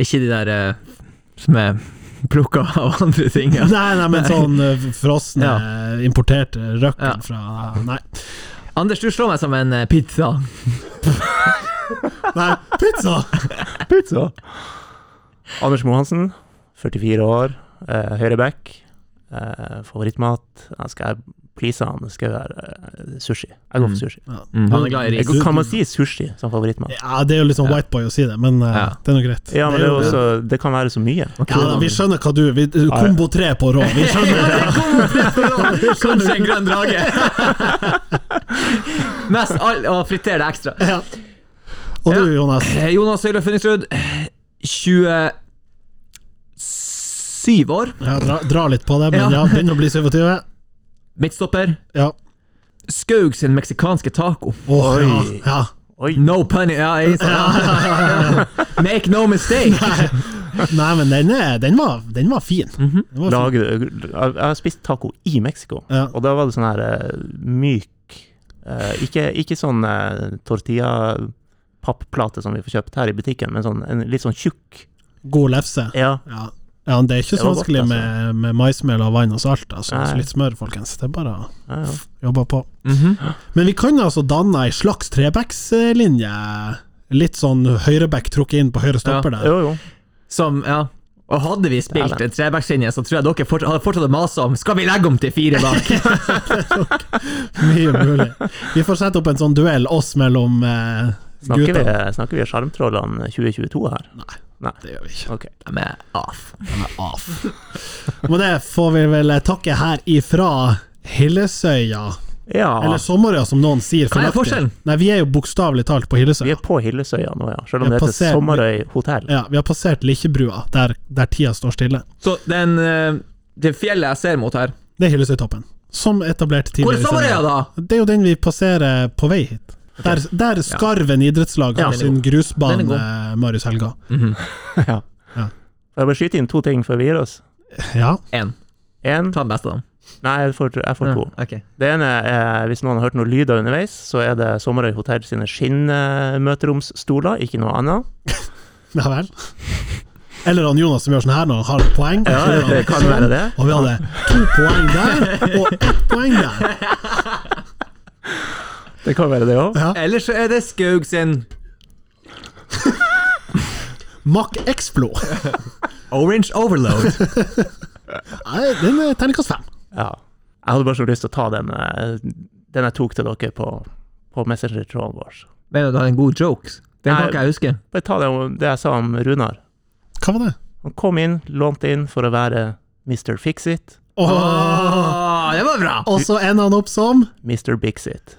Ikke de der uh, som er plukka av andre ting. Ja. <laughs> Nei, nei, men sånn uh, frosne, Ja. importerte røkken Ja. fra Nei. Anders, du slår meg som en pizza. Nei, pizza! Pizza! Anders Mohansen, 44 år, eh, høyreback. Eh, favorittmat Jeg Skal please han, det skal være eh, sushi. Jeg går for Mm. sushi. Mm, han er glad i ris. kan man si sushi som favorittmat? Ja, det er jo litt sånn white boy å si det, men uh, Ja. det er nå greit. Ja, men det, er jo- også, det kan være så mye. ja, da, Vi skjønner hva du vi, Kombo tre på rå. Vi skjønner det. Kanskje en grønn drage. <laughs> Mest alt, og fritter det ekstra. Ja. Og du, Jonas? Eh, Jonas Høyre Funningsrud, 27 år. Ja, dra, dra litt på det, men Ja. ja, begynner å bli 27. Midtstopper. Ja. Skaug sin meksikanske taco. Oi. ja, Oi. ja. Oi! No pun ja, <laughs> Make no mistake. Nei, men den, er, den, var, den var fin. Den var fin. Lager, jeg jeg har spist taco i Mexico, Ja. og da var det sånn her eh, myk eh, ikke, ikke sånn uh, tortilla-pappplate som vi får kjøpt her i butikken, men sånn, en litt sånn tjukk. God lefse. Ja. Ja. ja, det er ikke Det så vanskelig godt, altså. med, med maismel og vann og salt. Altså. Så litt smør, folkens. Det er bare å ja, ja. jobbe på. Mhm. Men vi kan altså danne ei slags trebackslinje. Litt sånn høyreback trukket inn på høyre stopper der. Jo, jo. Som, ja Og hadde vi spilt en trebackslinje, så tror jeg dere fort, hadde fortsatt å mase om Skal vi legge om til fire bak? <laughs> Mye mulig. Vi får sette opp en sånn duell oss mellom eh, Snakker vi, snakker vi Sjarmtrollene 2022 her? Nei, Det gjør vi ikke. Okay. De er off. De er off. <laughs> Med det får vi vel takke her ifra Hillesøya. Ja, Eller Sommerøya, som noen sier. Hva er forskjellen? Nei, vi er jo bokstavelig talt på Hillesøya. vi er på Hillesøya nå, ja. Selv om det heter passert- Sommerøy hotell. Ja, vi har passert Likkjebrua, der, der tida står stille. Så den, eh, det fjellet jeg ser mot her Det er Hillesøytoppen. Som etablert Hvor er i Sommerøya, da?! Det er jo den vi passerer på vei hit. Der, der Skarven idrettslag har sin grusbane, Marius Helga. Marius <laughs> Helga. ja. Ja. Jeg bare skyte inn to ting før vi gir oss? Ja. Én. Ta den beste, da. Nei, jeg får, jeg får to. Okay. Det ene er, hvis noen har hørt noen lyder underveis, så er det Sommerøy hotell sine skinnmøteromsstoler, ikke noe annet. <laughs> ja vel. Eller han Jonas som gjør sånn her når han har et poeng. Ja, det, det kan sånn, være det. Og vi hadde to poeng der, og ett poeng der. <laughs> Det kan være det òg. Ja. Eller så er det Skaug sin Mack Explo. Orange Overload. <laughs> Nei, Den er terningkast fem. Ja. Jeg hadde bare så lyst til å ta den, eh, den jeg tok til dere på, på Messenger-tråden vår. Mener du du har en god joke? Den kan ikke jeg huske. Bare ta det, det jeg sa om Runar. Hva var det? Han kom inn, lånte inn for å være Mr. Fix-It, Åh, oh, det var bra! og så ender han opp som Mr. Bix-It.